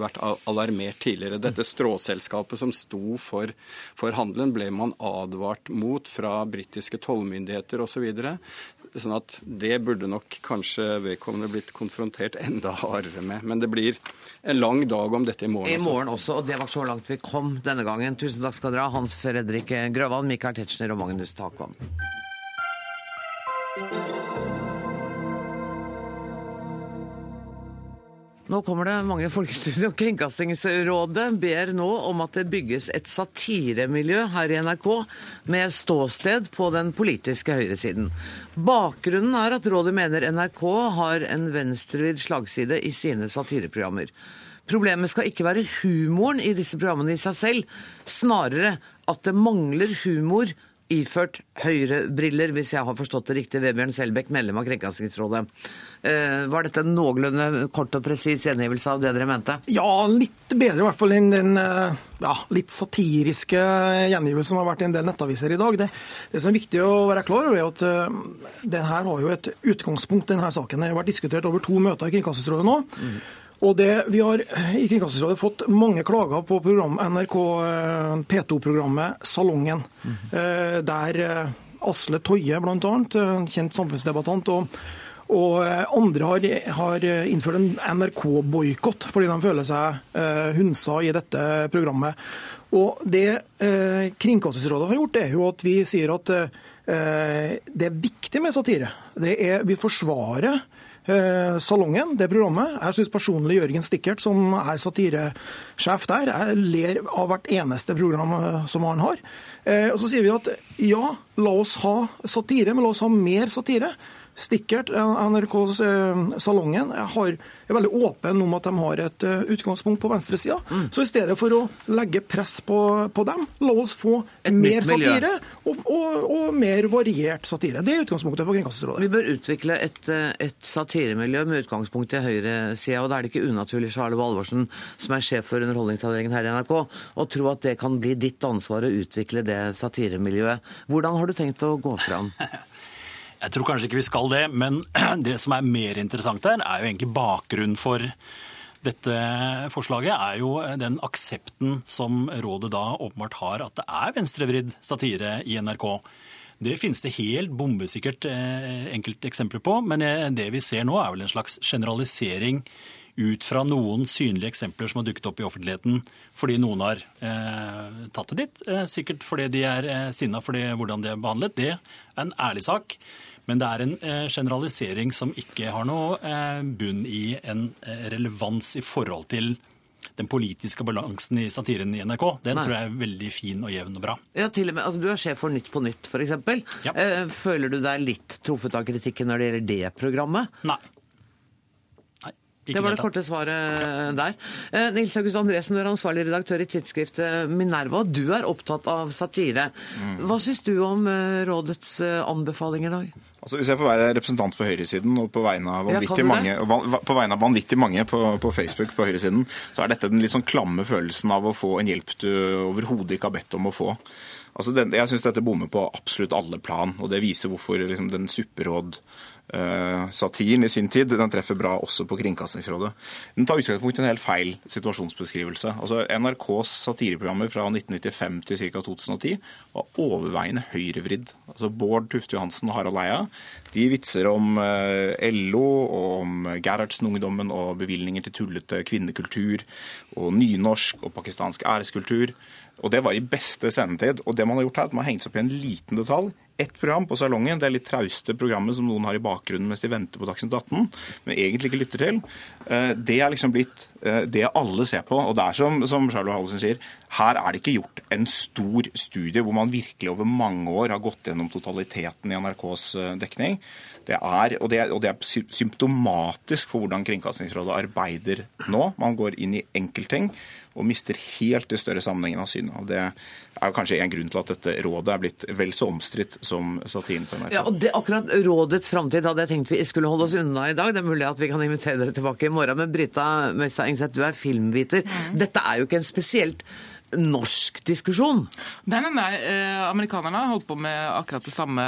vært alarmert tidligere. Dette stråselskapet som sto for, for handelen, ble man advart mot fra britiske tollmyndigheter osv. Så sånn at det burde nok kanskje vedkommende blitt konfrontert enda hardere med. Men det blir en lang dag om dette i morgen. I morgen også, og det var så langt vi kom denne gangen. Tusen takk skal dere ha, Hans Fredrik Grøvan, Michael Tetzschner og Magnus Takvam. Nå kommer det mange folkestudio-. Kringkastingsrådet ber nå om at det bygges et satiremiljø her i NRK med ståsted på den politiske høyresiden. Bakgrunnen er at rådet mener NRK har en venstrevidd slagside i sine satireprogrammer. Problemet skal ikke være humoren i disse programmene i seg selv, snarere at det mangler humor iført høyrebriller, hvis jeg har forstått det riktig. Vebjørn Selbekk, medlem av Kringkastingsrådet. Eh, var dette en noenlunde kort og presis gjengivelse av det dere mente? Ja, litt bedre i hvert fall enn den eh, ja, litt satiriske gjengivelsen som har vært i en del nettaviser i dag. Det, det, som er viktig å være klar over, er at uh, den her har jo et utgangspunkt, denne saken. Har vært diskutert over to møter i Kringkastingsrådet nå. Mm. Og det, Vi har i Kringkastingsrådet fått mange klager på program, NRK eh, P2-programmet Salongen, mm. der Asle Toje, bl.a., kjent samfunnsdebattant, og, Og eh, andre har, har innført en NRK-boikott fordi de føler seg eh, hunsa i dette programmet. Og Det eh, Kringkastingsrådet har gjort, er jo at vi sier at eh, det er viktig med satire. Er, vi forsvarer eh, Salongen, det programmet. Jeg syns personlig Jørgen Stikkert, som er satiresjef der, jeg ler av hvert eneste program eh, som han har. Eh, og så sier vi at ja, la oss ha satire, men la oss ha mer satire. Stikkert, NRKs eh, Salongen, har, er veldig åpen om at de har et eh, utgangspunkt på venstresida. Mm. Så i stedet for å legge press på, på dem, la oss få et mer satire og, og, og, mer variert satire. Det er utgangspunktet for Kringkastingsrådet. Vi bør utvikle et, eh, et satiremiljø med utgangspunkt i høyresida, og da er det ikke unaturlig, Charle Valvorsen, som er sjef for underholdningsavdelingen her i NRK, å tro at det kan bli ditt ansvar å utvikle det satiremiljøet. Hvordan har du tenkt å gå fram? <laughs> Jeg tror kanskje ikke vi skal det, men <clears throat> det som er mer interessant her, er jo egentlig bakgrunnen for dette forslaget, er jo den aksepten som rådet da åpenbart har at det er venstrevridd satire i NRK. Det finnes det helt bombesikkert eh, enkelteksempler på, men eh, det vi ser nå er vel en slags generalisering ut fra noen synlige eksempler som har dukket opp i offentligheten fordi noen har eh, tatt det dit. Eh, sikkert fordi de er eh, sinna for hvordan de er behandlet. Det er en ærlig sak. Men det er en eh, generalisering som ikke har noe eh, bunn i en eh, relevans i forhold til den politiske balansen i satiren i NRK. Den Nei. tror jeg er veldig fin og jevn og bra. Ja, til og med, altså Du er sjef for Nytt på Nytt, f.eks. Ja. Føler du deg litt truffet av kritikken når det gjelder det programmet? Nei. Det var det korte svaret ja. der. Nils August Andresen, du er ansvarlig redaktør i tidsskriftet Minerva. Du er opptatt av satire. Mm. Hva syns du om rådets anbefalinger i dag? Altså, hvis jeg får være representant for høyresiden, og på vegne av vanvittig mange, på, av vanvittig mange på, på, Facebook på høyresiden, så er dette den litt sånn klamme følelsen av å få en hjelp du overhodet ikke har bedt om å få. Altså, den, jeg syns dette bommer på absolutt alle plan, og det viser hvorfor liksom, den supperåd satiren i sin tid den treffer bra også på Kringkastingsrådet. Den tar utgangspunkt i en helt feil situasjonsbeskrivelse. Altså NRKs satireprogrammer fra 1995 til ca. 2010 var overveiende høyrevridd. Altså Bård Tufte Johansen og Harald Eia de vitser om eh, LO og om Gerhardsen-ungdommen og bevilgninger til tullete kvinnekultur og nynorsk og pakistansk æreskultur. Og det var i beste sendetid. Og det man har gjort her, at man har hengt seg opp i en liten detalj ett program på salongen, det er litt trauste programmet som noen har i bakgrunnen mens de venter på Dagsnytt 18, men egentlig ikke lytter til. Eh, det er liksom blitt eh, det alle ser på. Og det er som, som Charlo Hallesen sier, her er det ikke gjort en stor studie hvor man virkelig over mange år har gått gjennom totaliteten i NRKs eh, dekning. Det er, og, det er, og det er symptomatisk for hvordan Kringkastingsrådet arbeider nå. Man går inn i enkeltting og mister helt de større sammenhengen av synet. Det er kanskje en grunn til at dette rådet er blitt vel så omstridt som satiren til NRK. Ja, og det, akkurat rådets framtid hadde jeg tenkt vi skulle holde oss unna i dag. Det er mulig at vi kan invitere dere tilbake i morgen. Men Brita Møystad Engseth, du er filmviter. Mm. Dette er jo ikke en spesielt norsk diskusjon? Nei, nei, nei. Eh, amerikanerne har holdt på med akkurat det samme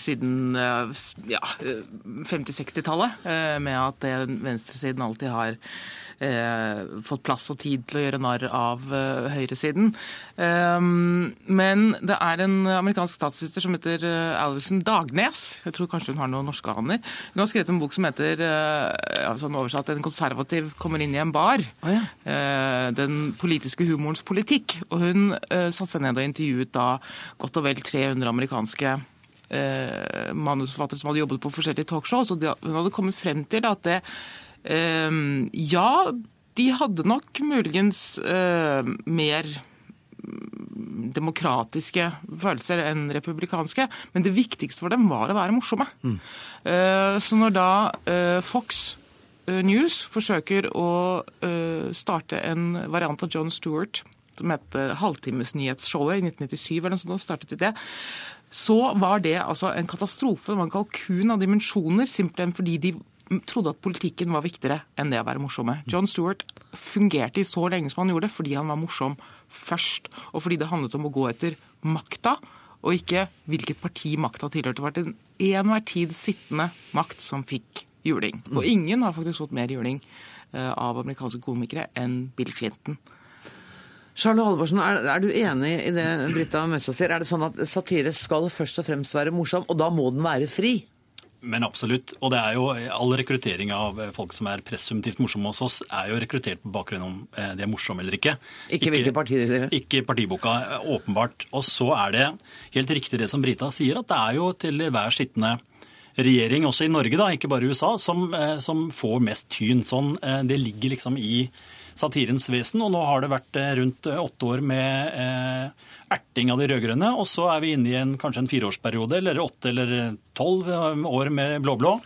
siden eh, ja, 50-60-tallet. Eh, med at venstresiden alltid har fått plass og tid til å gjøre narr av eh, høyresiden. Um, men det er en amerikansk statsminister som heter uh, Alison Dagnes. Jeg tror kanskje hun har noen norske aner. Hun har skrevet en bok som heter sånn oversatt 'En konservativ kommer inn i en bar'. Oh, ja. den politiske humorens politikk. Og hun satte seg ned og intervjuet da godt og vel 300 amerikanske manusforfattere som hadde jobbet på forskjellige talkshows. og Hun hadde kommet frem til at det Ehm, ja, de hadde nok muligens eh, mer demokratiske følelser enn republikanske. Men det viktigste for dem var å være morsomme. Mm. Eh, så når da eh, Fox News forsøker å starte en variant av John Stewart som heter Halvtimesnyhetsshowet i 1997, eller noe sånt, startet i det, så var det altså en katastrofe. Det var en kalkun av dimensjoner, simpelthen fordi de trodde at politikken var viktigere enn det å være morsomme. John Stewart fungerte i så lenge som han gjorde fordi han var morsom først. Og fordi det handlet om å gå etter makta, og ikke hvilket parti makta tilhørte. Det var til enhver tid sittende makt som fikk juling. Og mm. ingen har faktisk fått mer juling eh, av amerikanske komikere enn Bill Clinton. Charlo Halvorsen, er, er, du enig i det Britta Møssa sier? Er det sånn at satire skal først og fremst være morsom, og da må den være fri? Men absolutt. Og det er jo all rekruttering av folk som er presumptivt morsomme hos oss, er jo rekruttert på bakgrunn om eh, de er morsomme eller ikke. Ikke hvilke partier dere er. Ikke partiboka, eh, åpenbart. Og så er det helt riktig det som Brita sier, at det er jo til hver sittende regjering, også i Norge, da, ikke bare i USA, som, eh, som får mest tyn. Sånn, det ligger liksom i satirens vesen. Og nå har det vært rundt åtte år med eh, erting av de rød-grønne, og så er vi inne i en, kanskje en fireårsperiode, eller åtte eller tolv år med blå-blå,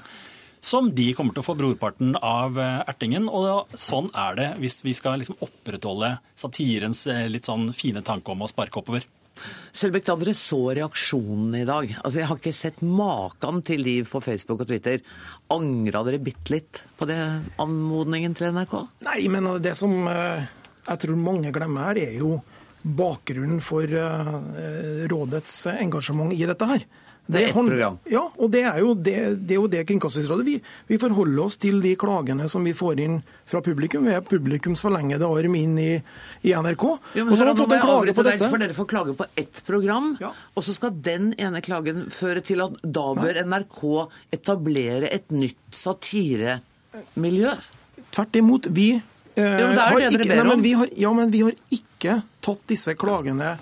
som de kommer til å få brorparten av eh, ertingen. Og sånn er det hvis vi skal liksom opprettholde satirens eh, litt sånn fine tanke om å sparke oppover. Selbekk, da dere så reaksjonen i dag altså Jeg har ikke sett maken til liv på Facebook og Twitter. Angra dere bitte litt på det anmodningen til NRK? Nei, men det som eh, jeg tror mange glemmer her, er jo bakgrunnen for eh, rådets engasjement i dette her. Det er ett program? Ja, og det er jo det, det, er jo det Kringkastingsrådet vi, vi, forholder oss til de klagene som vi får inn fra publikum. Vi er publikums forlengede arm inn i, i NRK. Jo, men hør, nå må jeg på dette. for Dere får klage på ett program, ja. og så skal den ene klagen føre til at da bør NRK etablere et nytt satiremiljø? Tvert imot. Vi men det er det ikke. Nei, vi har, ja, men vi har ikke tatt disse klagene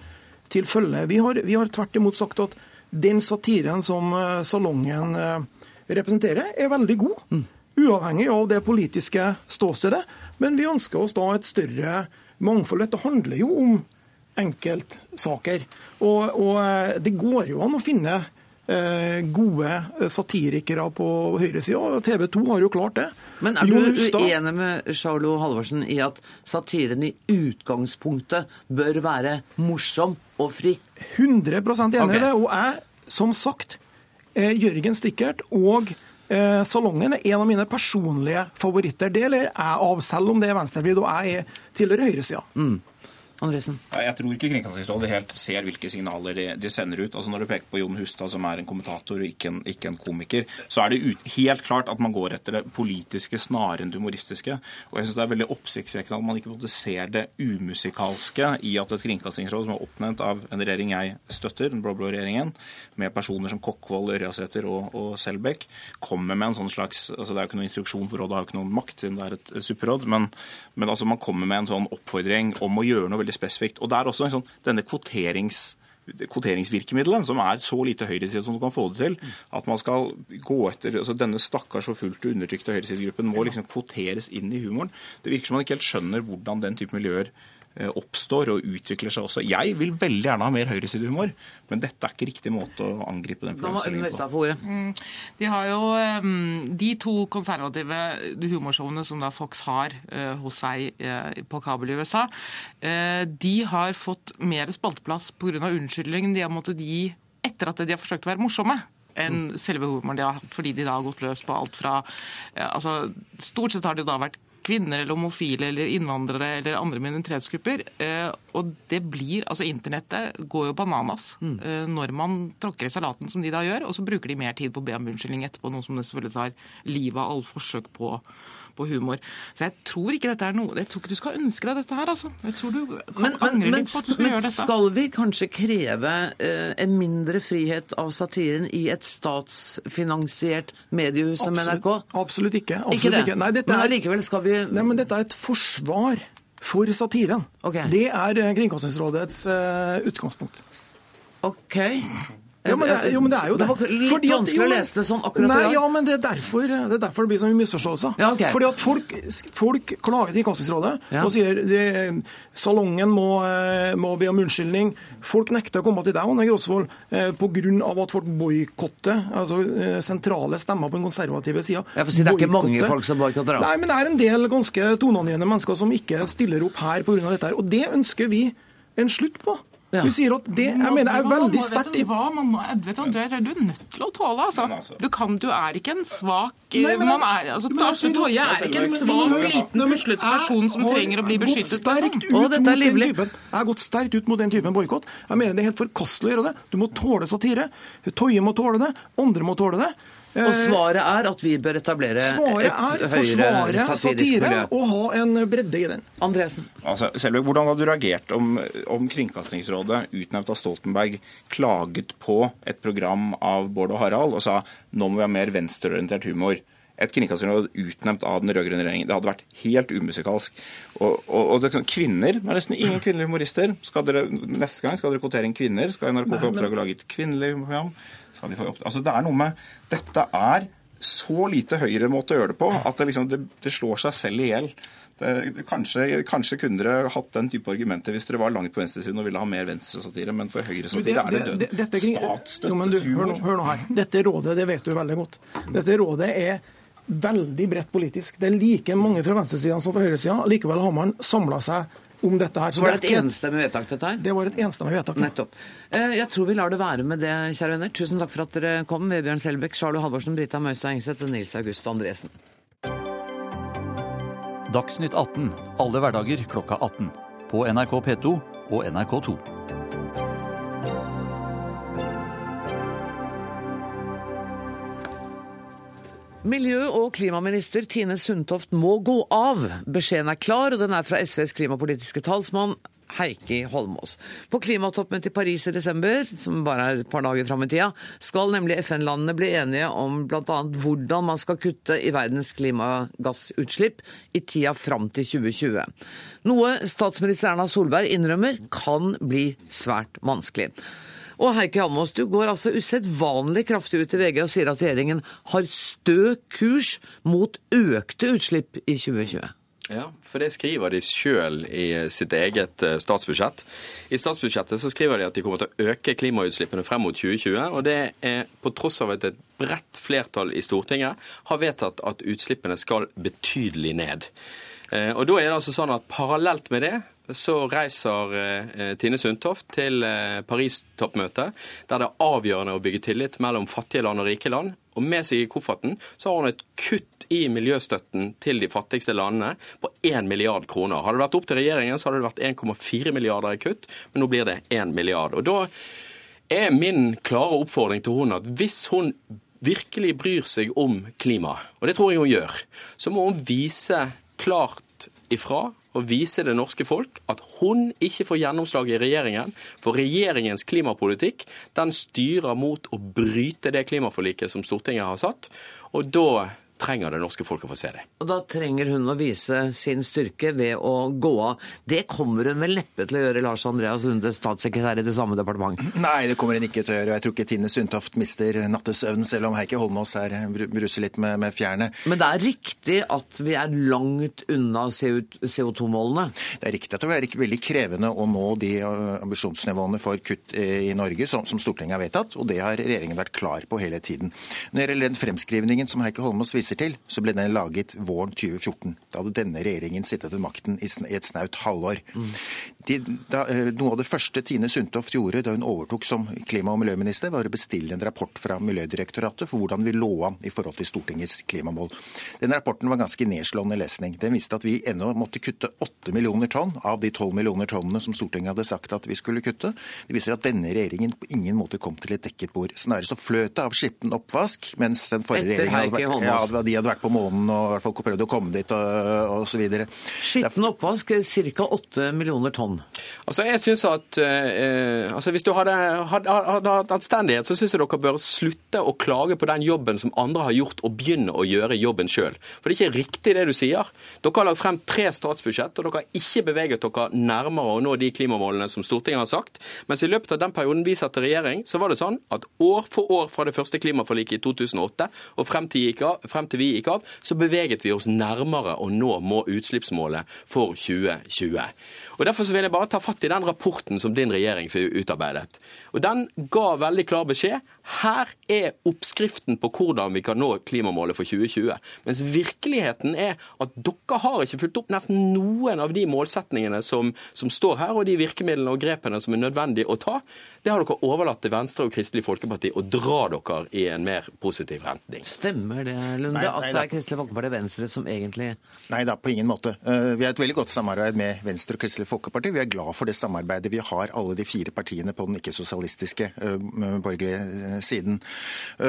til følge. Vi har, vi har tvert imot sagt at den satiren som uh, salongen uh, representerer, er veldig god. Mm. Uavhengig av det politiske ståstedet. Men vi ønsker oss da et større mangfold. Dette handler jo om enkeltsaker. Og, og det går jo an å finne gode satirikere på høyresida. TV 2 har jo klart det. Men er du uenig med Charlo Halvorsen i at satiren i utgangspunktet bør være morsom og fri? 100 enig okay. i det. Og jeg, som sagt, Jørgen Strikkert og Salongen er en av mine personlige favoritter. Det ler jeg av, selv om det er venstrevridd og jeg er tilhører høyresida. Mm. Andresen? Jeg tror ikke Kringkastingsrådet helt ser hvilke signaler de, de, sender ut. Altså Når du peker på Jon Hustad, som er en kommentator og ikke en, ikke en komiker, så er det ut, helt klart at man går etter det politiske snarere enn det humoristiske. Og jeg synes det er veldig oppsiktsvekkende at man ikke ser det umusikalske i at et kringkastingsråd som er oppnevnt av en regjering jeg støtter, den blå-blå regjeringen, med personer som Kokkvold, Ørjasæter og, og Selbekk, kommer med en sånn slags altså Det er jo ikke noen instruksjon for rådet, det har jo ikke noen makt siden det er et supperåd, men, men altså man kommer med en sånn oppfordring om å gjøre noe veldig spesifikt. Og det er også en sånn, denne kvoterings kvoteringsvirkemiddelet, som er så lite høyreside som du kan få det til. At man skal gå etter altså Denne stakkars forfulgte, undertrykte høyresidegruppen må liksom kvoteres inn i humoren. Det virker som man ikke helt skjønner hvordan den type miljøer oppstår og utvikler seg også. Jeg vil veldig gjerne ha mer høyresidehumor, men dette er ikke riktig måte å angripe den problemstillingen på. Mm. De har jo de to konservative humorshowene som da Fox har eh, hos seg eh, på kabel i USA, de har fått mer spalteplass pga. unnskyldningen de har måttet gi etter at de har forsøkt å være morsomme enn selve humoren de har hatt, fordi de da har gått løs på alt fra altså, Stort sett har det da vært kvinner eller homofile eller innvandrere eller andre minoritetsgrupper. Eh, og det blir, altså Internettet går jo bananas mm. Eh, når man tråkker i salaten som de da gjør, og så bruker de mer tid på å be om unnskyldning etterpå, noe som det selvfølgelig tar livet av alle forsøk på på humor. Så jeg tror ikke dette er noe Jeg tror ikke du skal ønske deg dette her, altså. Jeg tror du kan men, angre men, litt på at du skal men, gjøre dette. Skal vi kanskje kreve eh, en mindre frihet av satiren i et statsfinansiert mediehus som NRK? Absolutt ikke. Absolutt ikke, det. ikke. Nei, men allikevel skal vi Nei, men dette er et forsvar for satiren. Okay. Det er eh, Kringkastingsrådets uh, utgangspunkt. OK. Ja, men det, jo, men det er jo det. Det var litt Fordi at, vanskelig å lese det sånn akkurat nei, i dag. Ja, men det er derfor det, er derfor det blir så mye misforståelser. Ja, okay. Fordi at folk, folk klager til Kringkastingsrådet ja. og sier det, salongen må, eh, må, be om unnskyldning. Folk nekter å komme til deg, Anne Grosvold, eh, pga. at folk boikotter altså, eh, sentrale stemmer på den konservative sida. Si det er ikke mange folk som boikotter? Nei, men det er en del ganske toneangivende mennesker som ikke stiller opp her pga. dette. her, Og det ønsker vi en slutt på. Ja. Du sier at det jeg mener er veldig sterkt Vet du hva, man må, vet du, du, er, du er nødt til å tåle, altså. altså. Du, kan, du er ikke en svak man er, altså, Tarjei Toje er ikke en svak, liten, puslete person som trenger å bli beskyttet. Å, dette er livlig. Jeg har gått sterkt ut mot den typen boikott. Jeg mener det er helt forkastelig å gjøre det. Du må tåle satire. Toje må tåle det. Andre må tåle det. Og svaret er at vi bør etablere Svaret et er høyere forsvare satirisk miljø. og ha en bredde i den. Andresen. Altså, Selve, hvordan hadde du reagert om, om Kringkastingsrådet, utnevnt av Stoltenberg, klaget på et program av Bård og Harald og sa nå må vi ha mer venstreorientert humor? Et kringkastingsråd utnevnt av den rød-grønne regjeringen. Det hadde vært helt umusikalsk. Og, og, og det, kvinner, det er nesten ingen kvinnelige humorister. Skal dere, neste gang skal dere kvotere inn kvinner. Skal NRK få oppdrag å lage et kvinnelig program? Skal de få oppdrag? Altså, det er noe med Dette er så lite høyre å gjøre det på at det, liksom, det, det slår seg selv i hjel. Det- Kanskje, kanskje kunne dere hatt den type argumenter hvis dere var langt på venstresiden og ville ha mer venstresatire, men for høyresatire er det død. dette men du, hør, nå, hør nå her. Dette rådet det vet du veldig godt. Dette rådet er veldig bredt politisk. Det er like mange fra venstresida som fra høyresida. Likevel har man samla seg om dette her. Så Var det, det et ikke- enstemmig vedtak, dette her? Det var et enstemmig vedtak. Nettopp. Eh, Jeg tror vi lar det være med det, kjære venner. Tusen takk for at dere kom. Vebjørn Selbekk, Charlo Halvorsen, Brita Møystad Engseth og Nils August Andresen. Dagsnytt 18 alle hverdager klokka 18. På NRK P2 og NRK2. Miljø- og klimaminister Tine Sundtoft må gå av. Beskjeden er klar, og den er fra SVs klimapolitiske talsmann Heikki Holmås. På klimatoppmøtet i Paris i desember, som bare er et par dager fram i tida, skal nemlig FN-landene bli enige om bl.a. hvordan man skal kutte i verdens klimagassutslipp i tida fram til 2020. Noe statsminister Erna Solberg innrømmer kan bli svært vanskelig. Og Heikki Almås, du går altså usedvanlig kraftig ut i VG og sier at regjeringen har stø kurs mot økte utslipp i 2020. Ja, for det skriver de sjøl i sitt eget eh, statsbudsjett. I statsbudsjettet så skriver de at de kommer til å øke klimautslippene frem mot 2020. Og det er på tross av at et bredt flertall i Stortinget har vedtatt at utslippene skal betydelig ned. Eh, Og da er det altså sånn at parallelt med det så reiser eh, Tine Sundtoft til eh, Paris-toppmøtet, der det er avgjørende å bygge tillit mellom fattige land og rike land. Og med seg i kofferten så har hun et kutt i miljøstøtten til de fattigste landene på 1 milliard kroner. Hadde det vært opp til regjeringen, så hadde det vært 1,4 milliarder i kutt, men nå blir det 1 milliard. Og da er min klare oppfordring til hun at hvis hun virkelig bryr seg om klima, og det tror jeg hun gjør, så må hun vise klart ifra og vise det norske folk at hun ikke får gjennomslag i regjeringen. For regjeringens klimapolitikk den styrer mot å bryte det klimaforliket som Stortinget har satt. Og da trenger det norske folk å få se det. Og da trenger hun å vise sin styrke ved å gå av. Det kommer hun vel neppe til å gjøre, Lars Andreas Lunde, statssekretær i det samme departement? Nei, det kommer hun ikke til å gjøre. Jeg tror ikke Tine Sundtoft mister nattesøvn, selv om Heikki Holmås her bruser litt med, med fjærene. Men det er riktig at vi er langt unna CO2-målene? Det er riktig at det er veldig krevende å nå de uh, ambisjonsnivåene for kutt eh, i Norge som, som Stortinget har vedtatt, og det har regjeringen vært klar på hele tiden. Når det gjelder den fremskrivningen som Heikki Holmås viser til, så ble den laget våren 2014. Da hadde denne regjeringen sittet ved makten i, et snaut halvår. De, da, eh, noe av det første Tine Sundtoft gjorde da hun overtok som klima- og miljøminister, var å bestille en rapport fra Miljødirektoratet for hvordan vi lå an i forhold til Stortingets klimamål. Den rapporten var ganske nedslående lesning. Den viste at vi ennå måtte kutte 8 millioner tonn av de 12 millioner tonnene som Stortinget hadde sagt at vi skulle kutte. Det viser at denne regjeringen på ingen måte kom til et dekket bord. Snarere så fløt det av skitten oppvask, mens den forrige regjeringen hadde Heikki ja, de hadde vært på månen og i hvert fall prøvd å komme dit og, osv. så videre. Skitten oppvask ca. 8 millioner tonn. Altså, jeg synes at eh, altså, Hvis du hadde hadde- hadde hatt anstendighet, så syns jeg dere bør slutte å klage på den jobben som andre har gjort, og begynne å gjøre jobben sjøl. For det er ikke riktig det du sier. Dere har lagt frem tre statsbudsjett, og dere har ikke beveget dere nærmere å nå de klimamålene som Stortinget har sagt. Mens i løpet av den perioden vi satt i regjering, så var det sånn at år for år fra det første klimaforliket i 2008 og frem til, gikk av, til vi gikk av, så beveget vi oss nærmere å nå må utslippsmålet for 2020. Og Derfor vil jeg bare ta fatt i den rapporten som din regjering utarbeidet. Og Den ga veldig klar beskjed. Her er oppskriften på hvordan vi kan nå klimamålet for 2020. Mens virkeligheten er at dere har ikke fulgt opp nesten noen av de målsetningene som, som står her, og de virkemidlene og grepene som er nødvendig å ta. Det har dere overlatt til Venstre og Kristelig Folkeparti å dra dere i en mer positiv retning. Stemmer det, Lunde, Nei, nei, at det er Kristelig Folkeparti og Venstre som egentlig Nei da, på ingen måte. Eh, Vi har et veldig godt samarbeid med Venstre og Kristelig Folkeparti. Vi er glad for det samarbeidet vi har, alle de fire partiene på den ikke-sosialistiske eh, borgerlige siden.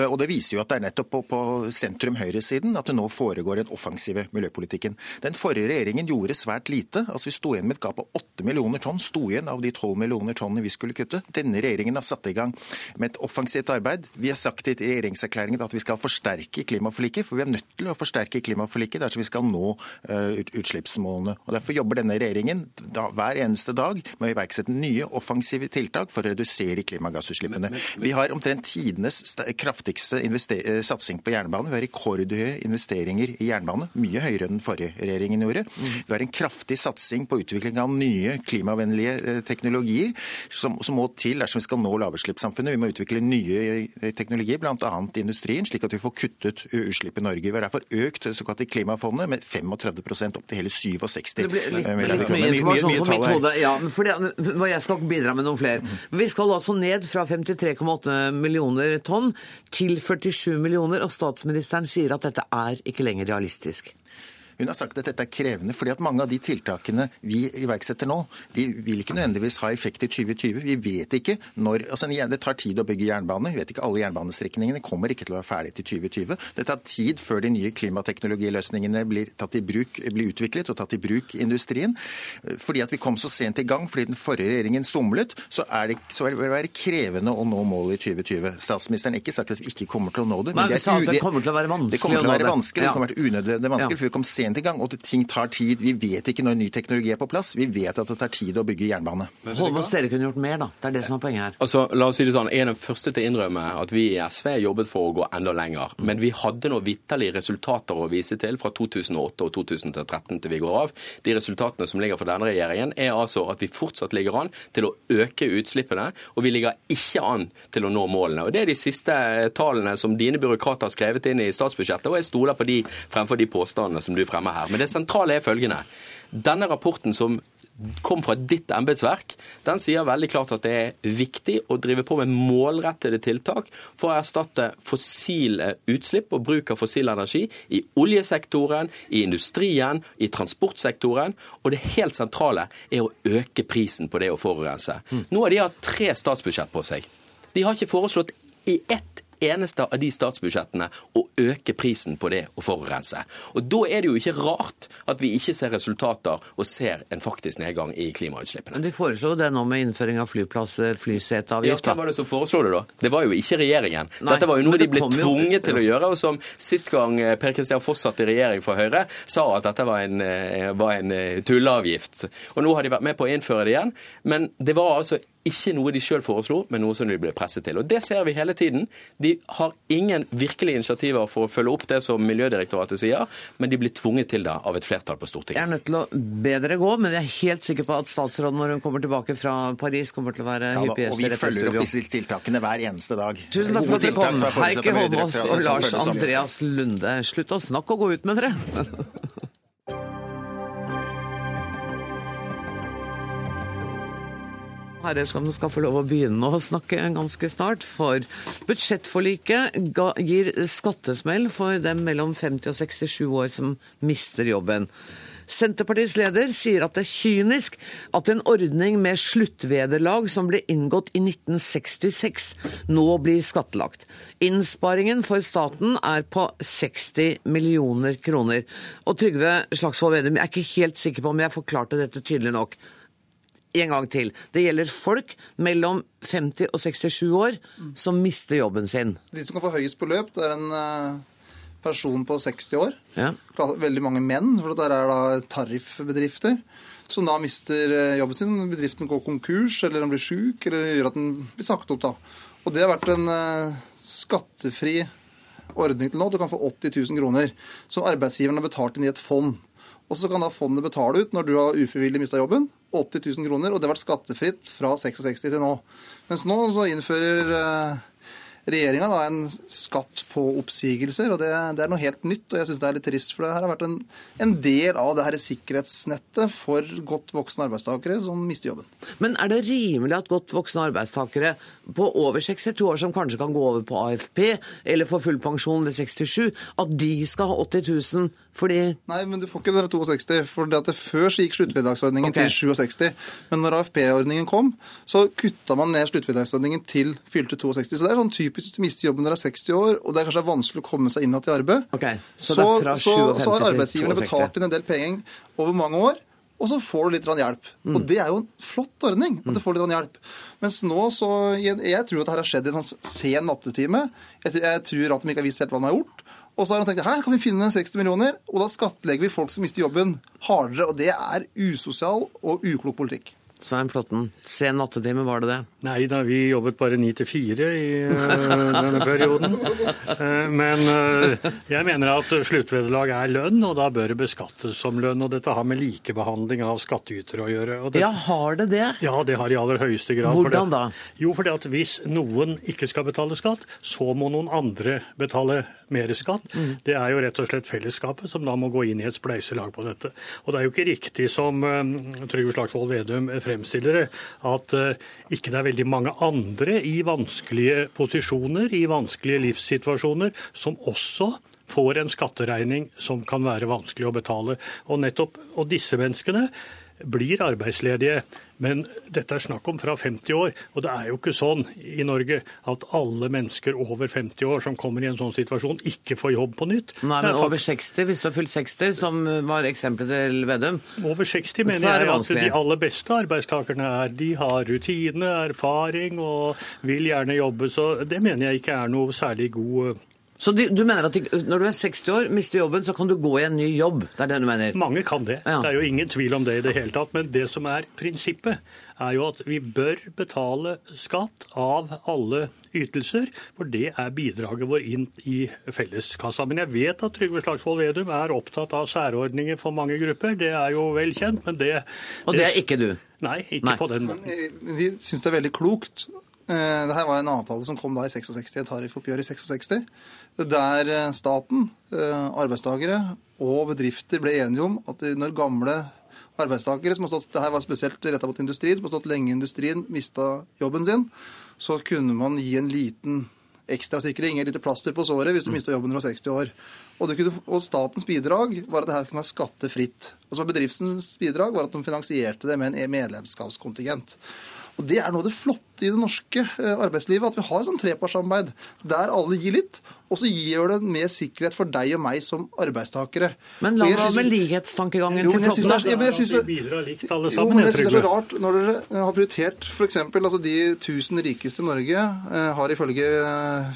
Og Det viser jo at det er nettopp på, på sentrum-høyresiden at det nå foregår en offensive miljøpolitikken. Den forrige regjeringen gjorde svært lite. altså Vi sto igjen med et gap på 8 millioner tonn sto igjen av de 12 millioner tonnene vi skulle kutte. Denne regjeringen har satt i gang med et offensivt arbeid. Vi har sagt i regjeringserklæringen at vi skal forsterke klimaforliket, for vi er nødt til å forsterke klimaforliket dersom vi skal nå uh, utslippsmålene. Og Derfor jobber denne regjeringen da, hver eneste dag med å iverksette nye offensive tiltak for å redusere klimagassutslippene. Vi har omtrent tidenes kraftigste eh, satsing på jernbane. Vi har rekordhøye investeringer i jernbane, mye høyere enn den forrige regjeringen gjorde. Vi har en kraftig satsing på utvikling av nye klimavennlige eh, teknologier som, som må til dersom vi skal nå lavutslippssamfunnet. Vi må utvikle nye teknologier, bl.a. i industrien, slik at vi får kuttet utslipp i Norge. Vi har derfor økt det såkalte klimafondet med 35% opp til hele 67 det blir litt, litt mye på. Ja, for det, jeg skal bidra med noen flere. Vi skal altså ned fra 53,8 millioner tonn til 47 millioner, og statsministeren sier at dette er ikke lenger realistisk. Hun har sagt at dette er krevende, fordi at mange av de tiltakene vi iverksetter nå, de vil ikke nødvendigvis ha effekt i 2020. Vi vet ikke når altså Det tar tid å bygge jernbane. Vi vet ikke alle jernbanestrekningene kommer ikke til å være ferdig til 2020. Det tar tid før de nye klimateknologiløsningene blir, tatt i bruk, blir utviklet og tatt i bruk i industrien. Fordi at vi kom så sent i gang fordi den forrige regjeringen somlet, så, er det, så vil det være krevende å nå målet i 2020. Statsministeren har ikke sagt at vi ikke kommer til å nå det. Men, men det, er, det, kommer til å være vanskelig det kommer til å være vanskelig, det kommer til å være unødvendig vanskelig, for vi kom sent sent i gang, og ting tar tid. Vi vet ikke når ny teknologi er på plass. Vi vet at det tar tid å bygge jernbane. Holmås, dere kunne gjort mer, da. Det er det som er poenget her. Altså, la oss si det sånn, Jeg er den første til å innrømme at vi i SV jobbet for å gå enda lenger. Men vi hadde noen vitterlig resultater å vise til fra 2008 og 2013 til vi går av. De resultatene som ligger for denne regjeringen, er altså at vi fortsatt ligger an til å øke utslippene, og vi ligger ikke an til å nå målene. Og Det er de siste tallene som dine byråkrater har skrevet inn i statsbudsjettet, og jeg stoler på de fremfor de påstandene som du fremmer fremmer her. Men det sentrale er følgende. Denne rapporten som kom fra ditt embetsverk, den sier veldig klart at det er viktig å drive på med målrettede tiltak for å erstatte fossile utslipp og bruk av fossil energi i oljesektoren, i industrien, i transportsektoren. Og det helt sentrale er å øke prisen på det å forurense. Nå har de hatt tre statsbudsjett på seg. De har ikke foreslått i ett eneste av de statsbudsjettene å øke prisen på det å forurense. Og Da er det jo ikke rart at vi ikke ser resultater og ser en faktisk nedgang i klimautslippene. Men De foreslo det nå med innføring av flyplasser, flyseteavgift. Ja, hvem var det som foreslo det, da? Det var jo ikke regjeringen. Nei, Dette var jo noe de ble tvunget jo. til å gjøre, og som sist gang eh, Per Kristian Foss satt i regjering fra Høyre, sa at dette var en, eh, var en eh, tulleavgift. Og nå har de vært med på å innføre det igjen. Men det var altså ikke noe de sjøl foreslo, men noe som de ble presset til. Og Det ser vi hele tiden. De har ingen virkelige initiativer for å følge opp det som Miljødirektoratet sier, men de blir tvunget til det av et flertall på Stortinget. Jeg er nødt til å be dere gå, men jeg er helt sikker på at statsråden når hun kommer tilbake fra Paris, kommer til å være ja, hyppig gjest i dette studio. Og vi følger opp disse tiltakene hver eneste dag. Tusen takk for at dere kom, Heikki Holmås og Lars Andreas Lunde. Slutt å snakke og gå ut med dere! <laughs> herreskapen skal få lov å begynne å snakke ganske snart. For budsjettforliket gir skattesmell for dem mellom 50 og 67 år som mister jobben. Senterpartiets leder sier at det er kynisk at en ordning med sluttvederlag som ble inngått i 1966, nå blir skattlagt. Innsparingen for staten er på 60 millioner kroner. Og Trygve Slagsvold Vedum, jeg er ikke helt sikker på om jeg forklarte dette tydelig nok en gang til. Det gjelder folk mellom 50 og 67 år som mister jobben sin. De som kan få høyest beløp, det er en eh, person på 60 år. Ja. Veldig mange menn, for det er da tariffbedrifter. Som da mister eh, jobben sin. Bedriften går konkurs, eller den blir sjuk, eller gjør at den blir sagt opp. da. Og det har vært en eh, skattefri ordning til nå. Du kan få 80 000 kroner som arbeidsgiveren har betalt inn i et fond. Og så kan da fondet betale ut når du har ufrivillig mista jobben. 80 000 kroner, og det har vært skattefritt fra 66 til nå. Mens nå så innfører eh, regjeringa en skatt på oppsigelser, og det, det, er noe helt nytt. og jeg synes Det er litt trist, for det her har vært en, en del av det her sikkerhetsnettet for godt voksne arbeidstakere som mister jobben. Men er det rimelig at godt voksne arbeidstakere på over 62 år, som kanskje kan gå over på AFP eller få full pensjon ved 67, at de skal ha 80 000 Fordi Nei, men du får ikke den 62. For det at det før så gikk sluttvederlagsordningen okay. til 67. Men når AFP-ordningen kom, så kutta man ned sluttvederlagsordningen til fylte 62. Så det er sånn typisk hvis du mister jobben når du er 60 år, og det er kanskje vanskelig å komme seg inn igjen i arbeid. så så, det så, 57 så har arbeidsgiverne 62. betalt inn en del penger over mange år. Og så får du litt hjelp. Mm. Og det er jo en flott ordning. at du får litt hjelp. Mens nå så Jeg, tror at dette har skjedd i en sånn sen nattetime. Jeg, tror- jeg tror at de ikke har visst helt hva de har gjort. Og så har de tenkt her kan vi finne 60 millioner, og da skattlegger vi folk som mister jobben, hardere. Og det er usosial og uklok politikk. Svein Flåtten, sen nattetime, var det det? Nei da, vi jobbet bare ni til fire i eh, denne perioden. Eh, men eh, jeg mener at sluttvederlag er lønn, og da bør det beskattes som lønn. Og dette har med likebehandling av skattytere å gjøre. Og det- Ja, har det det? Ja, det har i aller høyeste grad. Hvordan da? Jo, fordi at hvis noen ikke skal betale skatt, så må noen andre betale mer skatt. Mm. Det er jo rett og slett fellesskapet som da må gå inn i et spleiselag på dette. Og det er jo ikke riktig som eh, Trygve Slagsvold Vedum fremstiller det, at eh, ikke det er veldig mange andre i vanskelige posisjoner, i vanskelige livssituasjoner, som også får en skatteregning som kan være vanskelig å betale. Og nettopp, og disse menneskene blir arbeidsledige. Men dette er snakk om fra 50 år, og det er jo ikke sånn i Norge at alle mennesker over 50 år som kommer i en sånn situasjon, ikke får jobb på nytt. Nei, men over 60, hvis du har fylt 60, som var eksempelet til Vedum. Over 60 mener Så er det jeg at de aller beste arbeidstakerne er de har rutine, erfaring og vil gjerne jobbe. Så det mener jeg ikke er noe særlig god Så du, du mener at de, når du er 60 år, mister jobben, så kan du gå i en ny jobb? Det er det du mener? Mange kan det. Ja. Det er jo ingen tvil om det i det hele tatt. Men det som er prinsippet, er jo at vi bør betale skatt av alle ytelser, for det er bidraget vår inn i felleskassa. Men jeg vet at Trygve Slagsvold Vedum er opptatt av særordninger for mange grupper. Det er jo vel kjent, men det Og det er ikke du? Nei, ikke på den måten. Men Vi syns det er veldig klokt. Eh, Det her var en avtale som kom da i 66, et tariffoppgjør i 66, der eh, staten, eh, arbeidstakere og bedrifter ble enige om at når gamle arbeidstakere, som har stått, det her var spesielt retta mot industrien, som har stått lenge i industrien, mista jobben sin, så kunne man gi en liten ekstra sikring, et lite plaster på såret, hvis du mista jobben når du var 60 år. Og, det kunne, og statens bidrag var at det her kunne være skattefritt. Og så var bedriftens bidrag var at de finansierte det med en medlemskapskontingent. Og Det er noe av det flotte i det norske eh, arbeidslivet, at vi har sånn trepartssamarbeid der alle gir litt, og så gir det mer sikkerhet for deg og meg som arbeidstakere. Men la synes- med likhetstankegangen Jo, til Flåtten. ja, men jeg syns det- det er så rart når dere eh, har prioritert f.eks. Altså de 1000 rikeste i Norge eh, har ifølge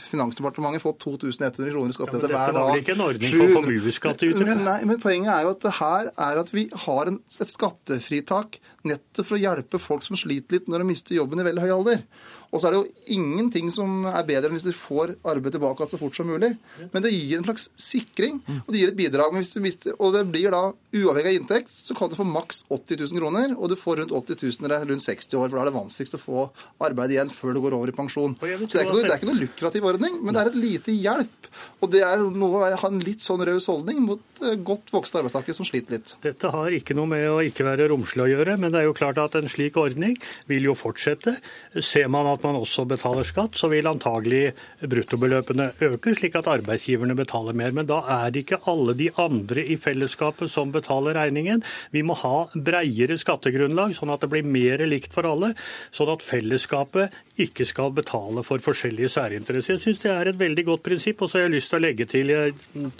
Finansdepartementet fått 2100 kroner i skattelette hver dette dag. var vel ikke en ordning for formuesskattytere? Nei, men poenget er jo at det her er at vi har en, et skattefritak nettopp for å hjelpe folk som sliter litt når de mister jobben i veldig høy alder. områder. Og så er det jo ingenting som er bedre enn hvis de får arbeid tilbake så fort som mulig. Men det gir en slags sikring, og det gir et bidrag. Men hvis du mister, og det blir da uavhengig av inntekt, så kan du få maks 80 000 kroner, og du får rundt 80 000 eller er rundt 60 år, for da er det vanskeligst å få arbeid igjen før du går over i pensjon. Så det er ikke noe, det er ikke noe lukrativ ordning, men det er et lite hjelp. Og det er noe å ha en litt sånn raus holdning mot eh, godt voksne arbeidstakere som sliter litt. Dette har ikke noe med å ikke være romslig å gjøre, men det er jo klart at en slik ordning vil jo fortsette. Ser man at man også betaler skatt, så vil antagelig bruttobeløpene øke, slik at arbeidsgiverne betaler mer. Men da er det ikke alle de andre i fellesskapet som betaler regningen. Vi må ha breiere skattegrunnlag, sånn at det blir mer likt for alle. Sånn at fellesskapet ikke skal betale for forskjellige særinteresser. Jeg syns det er et veldig godt prinsipp. Og så har jeg lyst til å legge til,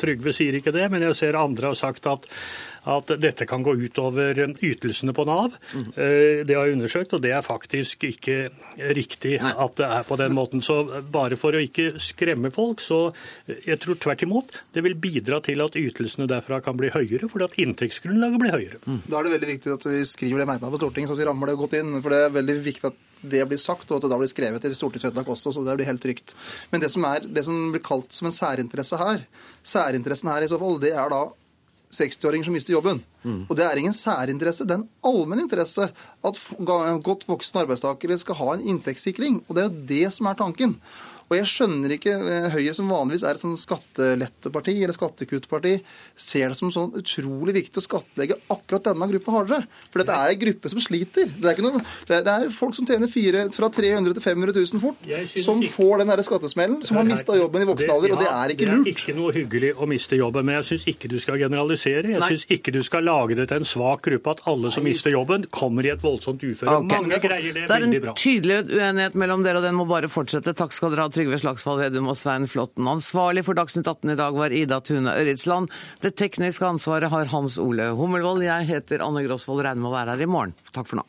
Trygve sier ikke det, men jeg ser andre har sagt at at dette kan gå utover ytelsene på Nav. Eh, Det har jeg undersøkt, og det er faktisk ikke riktig at det er på den måten. Så bare for å ikke skremme folk, så jeg tror tvert imot det vil bidra til at ytelsene derfra kan bli høyere, fordi at inntektsgrunnlaget blir høyere. Da er det veldig viktig at vi skriver det merknaden på Stortinget, så vi rammer det godt inn. For det er veldig viktig at det blir sagt, og at det da blir skrevet i stortingsvedtak også, så det blir helt trygt. Men det som, er, det som blir kalt som en særinteresse her, særinteressen her i så fall, det er da 60-åringer som mister jobben. Og det er ingen særinteresse, det er en allmenn interesse at godt voksne arbeidstakere skal ha en inntektssikring. Og det er jo det som er tanken. Og jeg skjønner ikke eh, Høyre, som vanligvis er et sånn skatteletteparti eller skattekuttparti, ser det som sånn utrolig viktig å skattlegge akkurat denne gruppa hardere. For dette er en gruppe som sliter. Det er, noe, det er folk som tjener fire, fra 300 til 500 000 fort, som ikke... får den skattesmellen, som har mista jobben i voksen alder, og det er ikke lurt. Det er ikke noe hyggelig å miste jobben, men jeg syns ikke du skal generalisere. Jeg syns ikke du skal lage det til en svak gruppe at alle som mister jobben, kommer i et voldsomt uføre. Okay. Mange greier det, veldig bra. Det er en tydelig uenighet mellom dere, og den må bare fortsette. Takk skal dere ha, Trygve Slagsvold Vedum og Svein Flåtten. Ansvarlig for Dagsnytt 18 i dag var Ida Tune Øritsland. Det tekniske ansvaret har Hans Ole Hummelvold. Jeg heter Anne Grosvold, med å være her i morgen. Takk for nå.